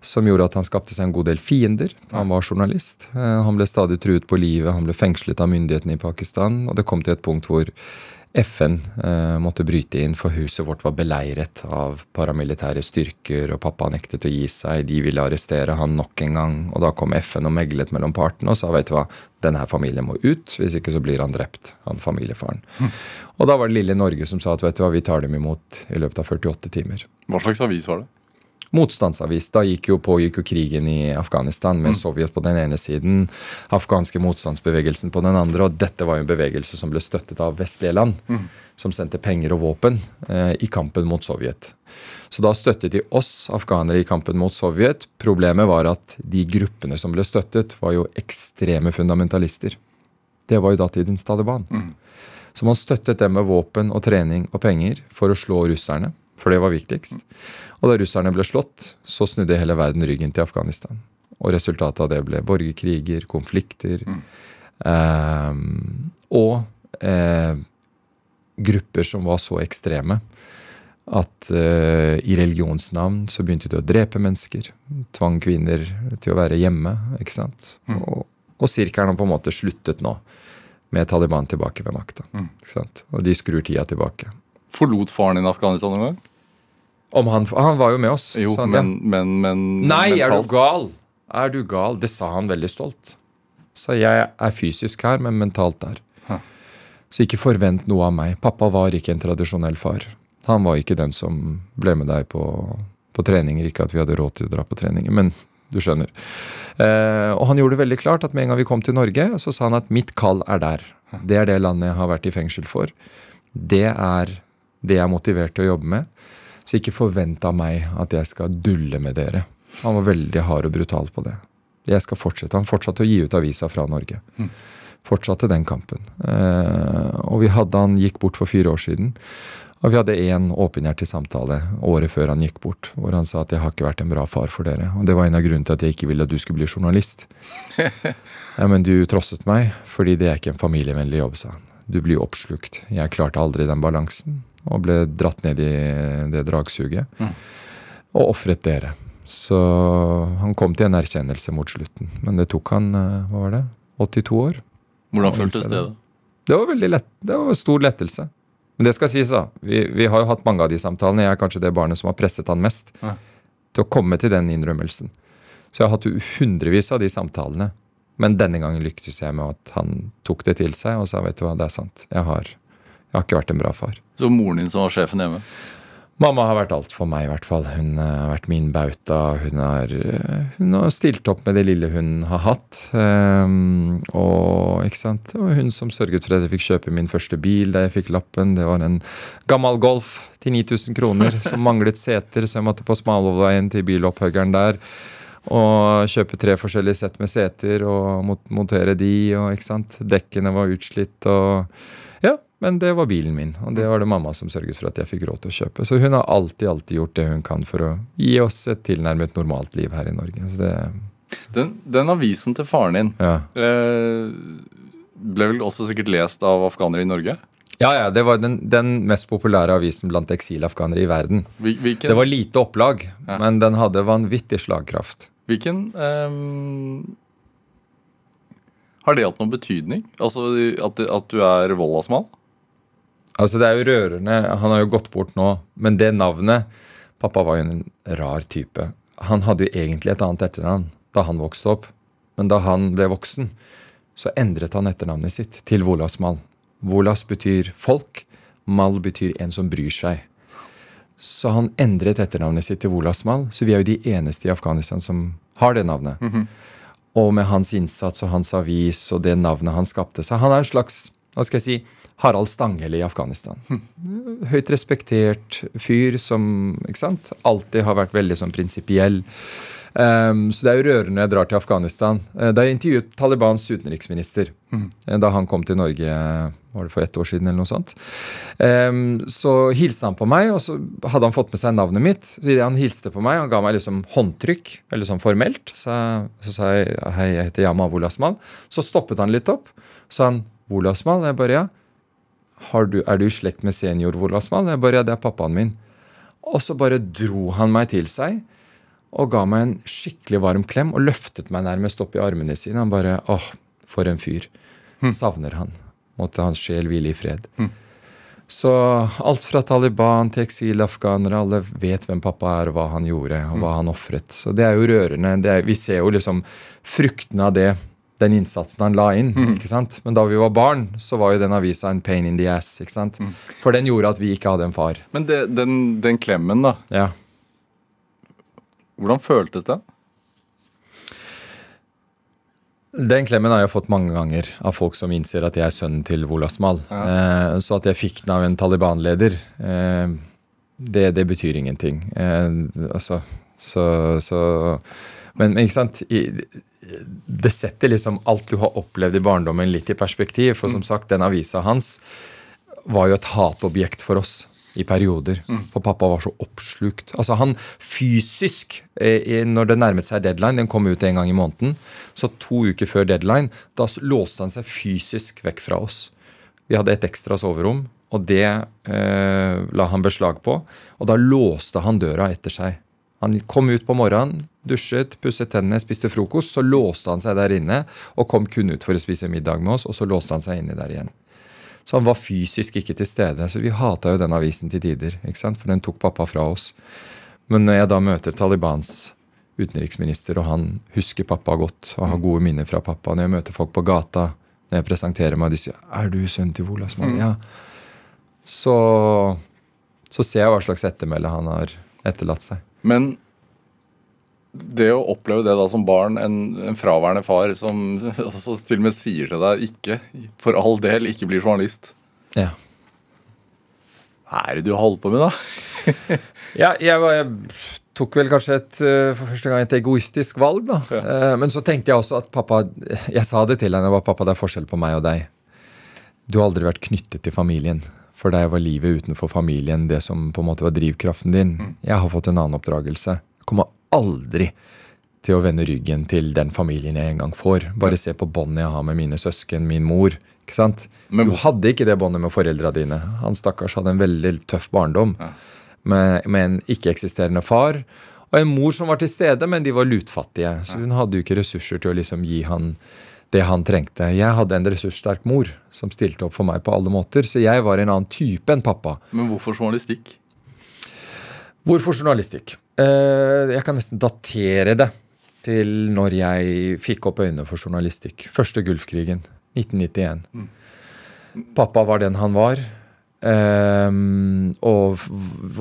som gjorde at han skapte seg en god del fiender. Han var journalist. Eh, Han ble stadig truet på livet, han ble fengslet av myndighetene i Pakistan, og det kom til et punkt hvor FN eh, måtte bryte inn, for huset vårt var beleiret av paramilitære styrker, og pappa nektet å gi seg. De ville arrestere han nok en gang. Og da kom FN og meglet mellom partene og sa vet du hva, denne her familien må ut, hvis ikke så blir han drept, han familiefaren. Og da var det lille Norge som sa at vet du hva, vi tar dem imot i løpet av 48 timer Hva slags avis var det? Motstandsavis. Da gikk jo pågikk jo krigen i Afghanistan med Sovjet på den ene siden, afghanske motstandsbevegelsen på den andre, og dette var jo en bevegelse som ble støttet av vestlige land, som sendte penger og våpen eh, i kampen mot Sovjet. Så da støttet de oss afghanere i kampen mot Sovjet. Problemet var at de gruppene som ble støttet, var jo ekstreme fundamentalister. Det var jo datidens Taliban. Så man støttet dem med våpen og trening og penger for å slå russerne, for det var viktigst. Og da russerne ble slått, så snudde hele verden ryggen til Afghanistan. Og resultatet av det ble borgerkriger, konflikter eh, og eh, grupper som var så ekstreme at eh, i religionsnavn så begynte de å drepe mennesker. Tvang kvinner til å være hjemme. ikke sant? Og, og sirkelen har på en måte sluttet nå, med Taliban tilbake ved makta. Mm. Og de skrur tida tilbake. Forlot faren din Afghanistan noen gang? Om han, han var jo med oss. Jo, han, men, ja. men, men, men Nei, er du gal? Er du gal? Det sa han veldig stolt. Så jeg er fysisk her, men mentalt der. Huh. Så ikke forvent noe av meg. Pappa var ikke en tradisjonell far. Han var ikke den som ble med deg på, på treninger. Ikke at vi hadde råd til å dra på treninger, men du skjønner. Eh, og han gjorde det veldig klart at med en gang vi kom til Norge, så sa han at mitt kall er der. Det er det landet jeg har vært i fengsel for. Det er det jeg er motivert til å jobbe med. Så ikke forvent av meg at jeg skal dulle med dere. Han var veldig hard og brutal på det. Jeg skal fortsette. Han fortsatte å gi ut avisa fra Norge. Fortsatte den kampen. Eh, og vi hadde han gikk bort for fire år siden. Og vi hadde én åpenhjertig samtale året før han gikk bort, hvor han sa at 'jeg har ikke vært en bra far for dere'. Og det var en av grunnene til at jeg ikke ville at du skulle bli journalist. ja, men du trosset meg, fordi det er ikke en familievennlig jobb, sa han. Du blir oppslukt. Jeg klarte aldri den balansen, og ble dratt ned i det dragsuget. Og ofret dere. Så han kom til en erkjennelse mot slutten. Men det tok han, eh, hva var det, 82 år? Hvordan føltes det. da? Det var veldig lett. Det var stor lettelse. Men det skal sies, da. Vi, vi har jo hatt mange av de samtalene. Jeg er kanskje det barnet som har presset han mest Ja. til å komme til den innrømmelsen. Så jeg har hatt hundrevis av de samtalene. Men denne gangen lyktes jeg med at han tok det til seg og sa vet du hva, det er sant. Jeg har, jeg har ikke vært en bra far. Så moren din som var sjefen hjemme? Mamma har vært alt for meg, i hvert fall. Hun eh, har vært min bauta. Hun har, eh, hun har stilt opp med det lille hun har hatt. Um, og, ikke sant? Var hun som sørget for at jeg fikk kjøpe min første bil da jeg fikk lappen. Det var en gammel Golf til 9000 kroner som manglet seter, så jeg måtte på Smalvollveien til bilopphuggeren der. Og kjøpe tre forskjellige sett med seter og mot- montere de. og ikke sant? Dekkene var utslitt. og ja, men det var bilen min, og det var det mamma som sørget for at jeg fikk råd til å kjøpe. Så hun har alltid alltid gjort det hun kan for å gi oss et tilnærmet normalt liv her i Norge. Så det, Den, den avisen til faren din ja. eh, ble vel også sikkert lest av afghanere i Norge? ja, ja, det var den, den mest populære avisen blant eksilafghanere i verden. Hvilken, Det var lite opplag, Ja. men den hadde vanvittig slagkraft. hvilken um Har det hatt noen betydning? Altså at, at du er Vollasmal? Altså, det er jo rørende. Han har jo gått bort nå, men det navnet Pappa var jo en rar type. Han hadde jo egentlig et annet etternavn da han vokste opp, men da han ble voksen, så endret han etternavnet sitt til Volas Mal. Volas betyr folk, mal betyr en som bryr seg. Så han endret etternavnet sitt til Wolasmal. Så vi er jo de eneste i Afghanistan som har det navnet. Og med hans innsats og hans avis og det navnet han skapte seg Han er en slags hva skal jeg si, Harald Stanghelle i Afghanistan. Høyt respektert fyr som ikke sant, alltid har vært veldig sånn prinsipiell. Um, så det er jo rørende jeg drar til Afghanistan. Uh, da jeg intervjuet Talibans utenriksminister uh, da han kom til Norge var det for ett år siden, eller noe sånt, um, så hilste han på meg, og så hadde han fått med seg navnet mitt. Så han hilste på meg, han ga meg liksom håndtrykk, eller sånn formelt. Så, så sa jeg hei, jeg heter Yama Wolasmal. Så stoppet han litt opp. Så sa han Wolasmal? Jeg bare ja. Du, er du i slekt med senior Wolasmal? Jeg bare ja, det er pappaen min. Og så bare dro han meg til seg og ga meg en skikkelig varm klem og løftet meg nærmest opp i armene sine. Han bare åh, for en fyr. Savner han. Måtte hans sjel hvile i fred. Så alt fra Taliban til eksilafghanere, alle vet hvem pappa er, og hva han gjorde, og hva han ofret. Så det er jo rørende. Er, vi ser jo liksom fruktene av det, den innsatsen han la inn. ikke sant? Men da vi var barn, så var jo den avisa en pain in the ass. ikke sant? For den gjorde at vi ikke hadde en far. Men det, den, den klemmen, da. Ja. Hvordan føltes det? Den klemmen har jeg fått mange ganger av folk som innser at jeg er sønnen til Wolasmal. Eh, så at jeg fikk den av en Taliban-leder, eh, det, det, betyr ingenting. Eh, altså, så, så men, men, ikke sant I, Det setter liksom alt du har opplevd i barndommen, litt i perspektiv. For som sagt, den avisa hans var jo et hatobjekt for oss i perioder. For pappa var så oppslukt. Altså Han fysisk, eh, når det nærmet seg deadline, den kom ut en gang i måneden, så to uker før deadline, da låste han seg fysisk vekk fra oss. Vi hadde et ekstra soverom, og det eh, la han beslag på. Og da låste han døra etter seg. Han kom ut på morgenen, dusjet, pusset tennene, spiste frokost. Så låste han seg der inne og kom kun ut for å spise middag med oss, og så låste han seg inne der igjen. Så han var fysisk ikke til stede. Så vi hata jo den avisen til tider, for den tok pappa fra oss. Men når jeg da møter Talibans utenriksminister, og han husker pappa godt og har gode minner fra pappa Når jeg møter folk på gata, når jeg presenterer meg, og de sier 'Er du sønnen til Wolasmann?' Mm. Ja. Så, så ser jeg hva slags ettermæle han har etterlatt seg. Men det å oppleve det da som barn, en, en fraværende far som også til og med sier til deg ikke, for all del, ikke blir journalist Ja. Hva er det du holder på med, da? ja, jeg, jeg, tok vel kanskje et, eh, for første gang et egoistisk valg, da. Ja. Eh, men så tenkte jeg også at pappa Jeg sa det til henne, var pappa, det er forskjell på meg og deg. Du har aldri vært knyttet til familien. For deg var livet utenfor familien det som på en måte var drivkraften din. Mm. Jeg har fått en annen oppdragelse. Jeg kommer aldri til å vende ryggen til den familien jeg en gang får. Bare se på båndet jeg har med mine søsken, min mor. ikke sant? Men, du hadde ikke det båndet med foreldra dine. Han stakkars hadde en veldig tøff barndom ja. med, med, en ikke-eksisterende far. Og en mor som var til stede, men de var lutfattige. Så hun hadde jo ikke ressurser til å liksom gi han det han trengte. Jeg hadde en ressurssterk mor som stilte opp for meg på alle måter. Så jeg var en annen type enn pappa. Men hvorfor journalistikk? Hvorfor journalistikk? Eh, jeg kan nesten datere det til når jeg fikk opp øynene for journalistikk. Første Gulfkrigen, 1991. Mm. Pappa var den han var. Um, og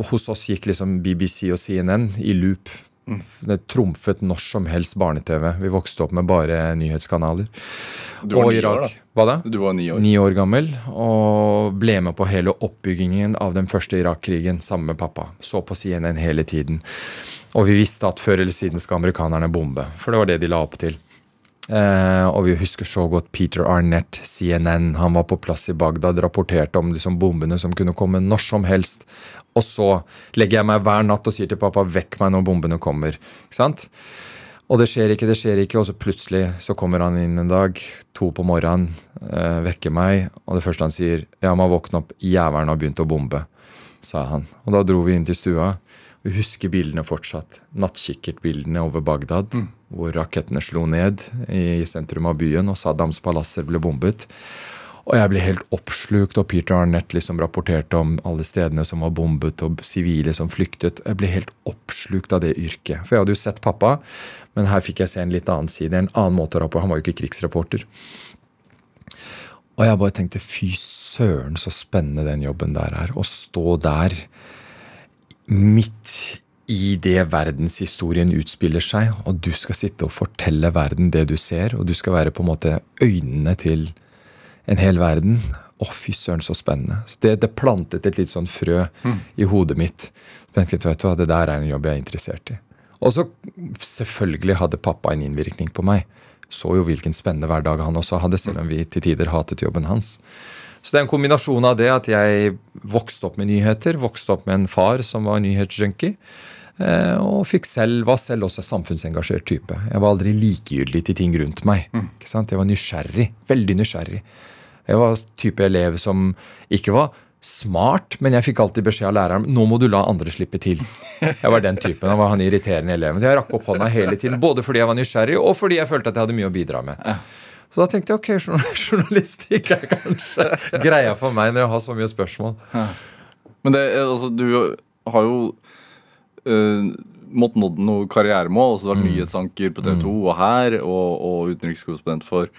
hos oss gikk liksom BBC og CNN i loop. Mm. Det trumfet når som helst barne-TV. Vi vokste opp med bare nyhetskanaler. Du var og Irak, år, da? Du var ni år. Ni år gammel. Og ble med på hele oppbyggingen av den første Irak-krigen sammen med pappa. Så på CNN hele tiden. Og vi visste at før eller siden skal amerikanerne bombe. For det var det de la opp til. Eh, og vi husker så godt Peter Arnett, CNN. Han var på plass i Bagdad, rapporterte om liksom, bombene som kunne komme når som helst. Og så legger jeg meg hver natt og sier til pappa 'vekk meg når bombene kommer'. Ikke sant? Og det skjer ikke, det skjer ikke, og så plutselig så kommer han inn en dag, to på morgenen, eh, vekker meg, og det første han sier 'Ja, må våkne opp, jævelen har begynt å bombe', sa han. Og da dro vi inn til stua. Vi husker bildene fortsatt. Nattkikkertbildene over Bagdad, mm. hvor rakettene slo ned i sentrum av byen, og Saddams palasser ble bombet. Og jeg ble helt oppslukt, og Peter Arnett liksom rapporterte om alle stedene som var bombet, og sivile som flyktet. Jeg ble helt oppslukt av det yrket. For jeg hadde jo sett pappa, men her fikk jeg se en litt annen side. En annen måte å rapportere Han var jo ikke krigsreporter. Og jeg bare tenkte fy søren, så spennende den jobben der er. Å stå der midt i det verdenshistorien utspiller seg, og du skal sitte og fortelle verden det du ser, og du skal være på en måte øynene til en hel verden. Å, fy søren, så spennende. Så det, det, plantet et litt sånn frø mm. i hodet mitt. Men vet du hva, Det der er en jobb jeg er interessert i. Og så selvfølgelig hadde pappa en innvirkning på meg. Så jo hvilken spennende hverdag han også hadde, selv om vi til tider hatet jobben hans. Så det er en kombinasjon av det at jeg vokste opp med nyheter, vokste opp med en far som var nyhetsjunkie. Eh, og selv, var selv også samfunnsengasjert type. Jeg var aldri likegyldig til ting rundt meg. Mm. Jeg var nysgjerrig. Veldig nysgjerrig. Jeg var type elev som ikke var smart, men jeg fikk alltid beskjed av læreren nå må du la andre slippe til. Jeg var den typen. Han var han irriterende eleven. Så jeg rakk opp hånda hele tiden, både fordi jeg var nysgjerrig, og fordi jeg følte at jeg hadde mye å bidra med. Så da tenkte jeg ok, journalistikk er kanskje greia for meg når jeg har så mye spørsmål. Men det, altså, du har jo uh, måttet nådd noe karrieremål. Altså, du har vært mm. nyhetsanker på TV 2 mm. og her, og, og utenrikskorrespondent for,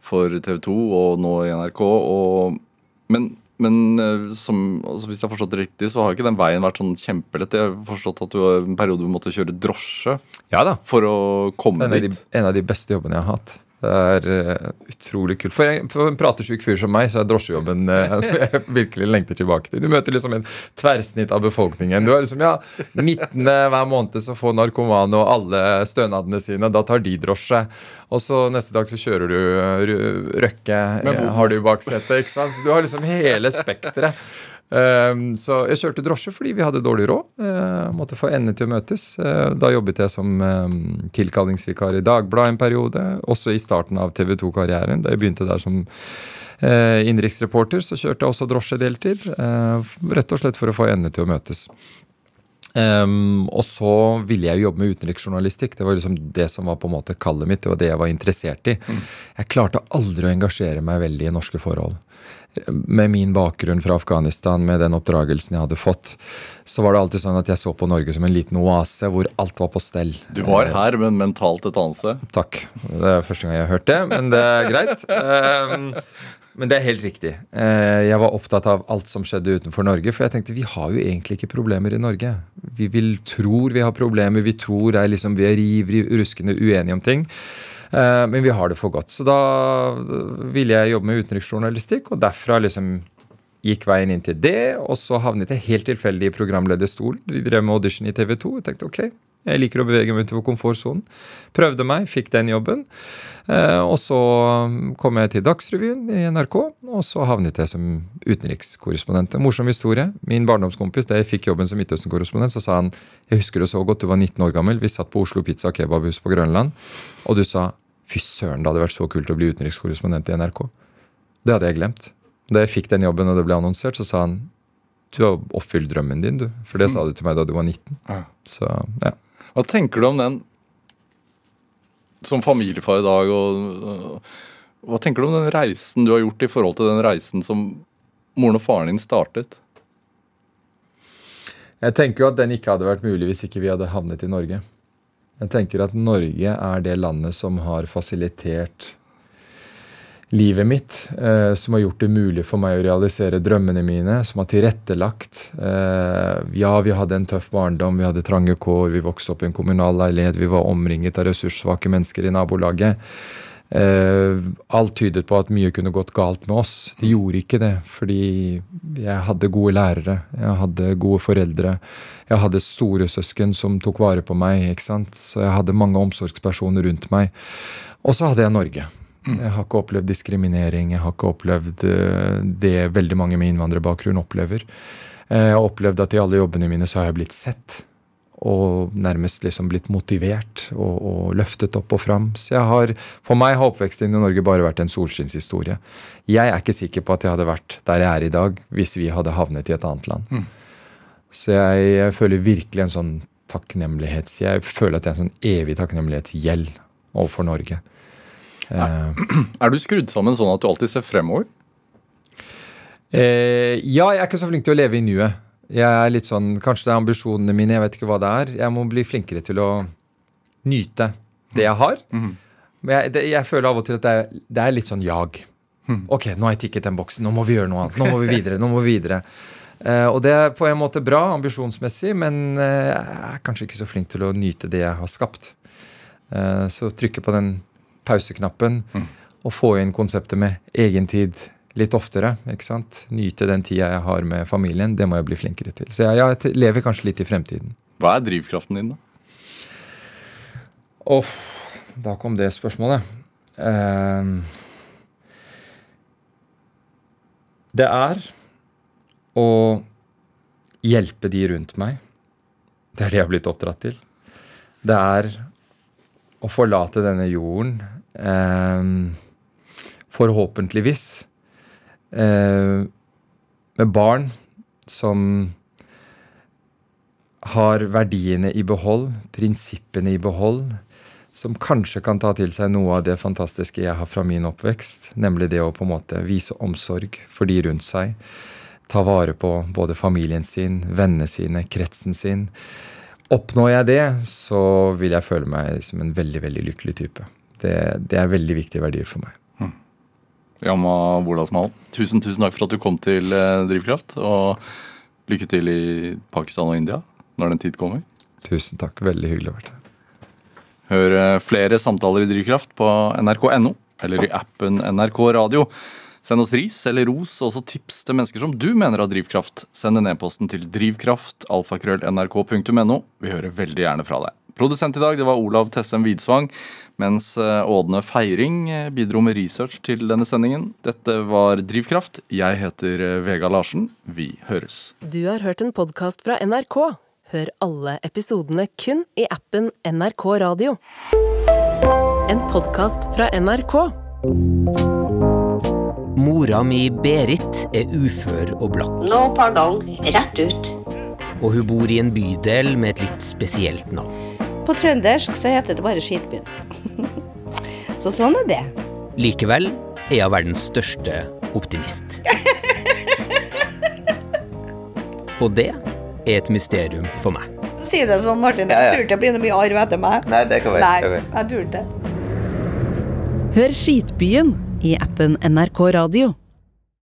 for, TV 2 og nå i NRK. Og, men, men uh, som, altså, hvis jeg har forstått det riktig, så har ikke den veien vært sånn kjempelett. Jeg har forstått at du har en periode du måtte kjøre drosje ja for å komme en dit. en av de beste jobbene jeg har hatt. Det er uh, utrolig kult. For, en, for en pratesjuk fyr som meg, så er drosjejobben uh, jeg virkelig lengter tilbake til. Du møter liksom en tverrsnitt av befolkningen. Du har liksom, ja, 19. hver måned så får narkomane og alle stønadene sine. Da tar de drosje. Og så neste dag så kjører du uh, Røkke, har du i baksetet. ikke sant? Så du har liksom hele spekteret. Ehm, så jeg kjørte drosje fordi vi hadde dårlig råd. Uh, måtte få endene til å møtes. Uh, da jobbet jeg som um, tilkallingsvikar i Dagbladet en periode. Også i starten av TV 2-karrieren. Da jeg begynte der som uh, innenriksreporter, så kjørte jeg også drosje deltid. rett og slett for å få endene til å møtes. Um, og så ville jeg jo jobbe med utenriksjournalistikk. Det var liksom det som var på en måte kallet mitt. Det var det jeg var interessert i. Mm. Jeg klarte aldri å engasjere meg veldig i norske forhold med min bakgrunn fra Afghanistan, med den oppdragelsen jeg hadde fått, så var det alltid sånn at jeg så på Norge som en liten oase hvor alt var på stell. Du var eh, her, men mentalt et annet sted? Takk. Det er første gang jeg har hørt det, men det er greit. Ehm, men det er helt riktig. Eh, jeg var opptatt av alt som skjedde utenfor Norge. For jeg tenkte vi har jo egentlig ikke problemer i Norge. Vi vil, tror vi har problemer, vi tror er liksom, vi er ivrig, ruskende uenige om ting. Eh, men vi har det for godt. Så da ville jeg jobbe med utenriksjournalistikk, og derfra liksom gikk veien inn til det. Og så havnet jeg helt tilfeldig i programlederstolen. De drev med audition i TV 2. Jeg tenkte ok, jeg liker å bevege meg utover komfortsonen. Prøvde meg, fikk den jobben. Eh, og så kom jeg til Dagsrevyen i NRK, og så havnet jeg som utenrikskorrespondent. Morsom historie. Min barndomskompis, da jeg fikk jobben som Midtøsten-korrespondent, så sa han jeg husker det så godt, du var 19 år gammel, vi satt på Oslo Pizza og Kebabhus på Grønland, og du sa Fy søren, det hadde vært så kult å bli utenrikskorrespondent i NRK. Det hadde jeg glemt. Da jeg fikk den jobben og det ble annonsert, så sa han du har oppfylt drømmen din, du. For det sa du til meg da du var 19. Så, ja. Hva tenker du om den som familiefar i dag? Og, hva tenker du om den reisen du har gjort i forhold til den reisen som moren og faren din startet? Jeg tenker jo at den ikke hadde vært mulig hvis ikke vi hadde havnet i Norge. Jeg tenker at Norge er det landet som har fasilitert livet mitt, eh, som har gjort det mulig for meg å realisere drømmene mine, som har tilrettelagt. Eh, ja, vi hadde en tøff barndom, vi hadde trange kår, vi vokste opp i en kommunal leilighet, vi var omringet av ressurssvake mennesker i nabolaget. Eh, alt tydet på at mye kunne gått galt med oss. Det gjorde ikke det, fordi jeg hadde gode lærere, jeg hadde gode foreldre. Jeg hadde storesøsken som tok vare på meg. ikke sant? Så jeg hadde mange omsorgspersoner rundt meg. Og så hadde jeg Norge. Mm. Jeg har ikke opplevd diskriminering. Jeg har ikke opplevd eh, det veldig mange med innvandrerbakgrunn opplever. Eh, jeg har opplevd at i alle jobbene mine så har jeg blitt sett. Og nærmest liksom blitt motivert og, og løftet opp og fram. Så jeg har, for meg har oppveksten i Norge bare vært en solskinnshistorie. Jeg er ikke sikker på at jeg hadde vært der jeg er i dag hvis vi hadde havnet i et annet land. Mm. Så jeg, jeg, føler virkelig en sånn takknemlighets... Jeg føler at det er en sånn evig takknemlighetsgjeld overfor Norge. Er, er du skrudd sammen sånn at du alltid ser fremover? Eh, ja, jeg er ikke så flink til å leve i nuet. Jeg er litt sånn, Kanskje det er ambisjonene mine, jeg vet ikke hva det er. Jeg må bli flinkere til å nyte det jeg har. Mm -hmm. Men jeg, det, jeg, føler av og til at det er, det er litt sånn jag. Mm. Ok, nå har jeg tikket den boksen, nå må vi gjøre noe annet. Nå må vi videre. nå må vi videre. Eh, og det er på en måte bra ambisjonsmessig, men eh, jeg er kanskje ikke så flink til å nyte det jeg har skapt. Eh, så trykke på den pauseknappen og få inn konseptet med egentid litt oftere. ikke sant? Nyte den tida jeg har med familien. Det må jeg bli flinkere til. Så jeg, jeg lever kanskje litt i fremtiden. Hva er drivkraften din, da? Åh, da kom det spørsmålet. Uh, det er å hjelpe de rundt meg. Det er det jeg har blitt oppdratt til. Det er å forlate denne jorden, forhåpentligvis, eh, med barn som har verdiene i behold, prinsippene i behold, som kanskje kan ta til seg noe av det fantastiske jeg har fra min oppvekst, nemlig det å på en måte vise omsorg for de rundt seg, ta vare på både familien sin, vennene sine, kretsen sin. Oppnår jeg det, så vil jeg føle meg som en veldig, veldig lykkelig type. Det, det er veldig viktige verdier for meg. Mm. Jamma Bolasmal, tusen tusen takk for at du kom til eh, Drivkraft. Og lykke til i Pakistan og India når den tid kommer. Tusen takk. Veldig hyggelig å være her. Hør eh, flere samtaler i Drivkraft på nrk.no eller i appen NRK Radio. Send oss ris eller ros, og også tips til mennesker som du mener har drivkraft. Send en e-posten til drivkraft, alfakrøll.nrk.no. Vi hører veldig gjerne fra deg. Produsent i dag det var Olav Tessem Widsvang, mens eh, Ådne Feiring eh, bidro med research til denne sendingen. Dette var Drivkraft. Jeg heter eh, Vega Larsen. Vi høres. Du har hørt en podkast fra NRK. Hør alle episodene kun i appen NRK Radio. En podkast fra NRK. Mora mi Berit er ufør og blakk, Nå, pardon, rett ut. Og hun bor i en bydel med et litt spesielt navn. På trøndersk så heter det bare Skitbyen. så sånn er det. Likevel er hun verdens største optimist. Og det er et mysterium for meg. Si det sånn, Martin. Jeg Ja, ja. tror ikke det blir noe mye arv etter meg. Nei, det kan være. Nei, jeg tror ikke det. Hør Skitbyen i appen NRK Radio.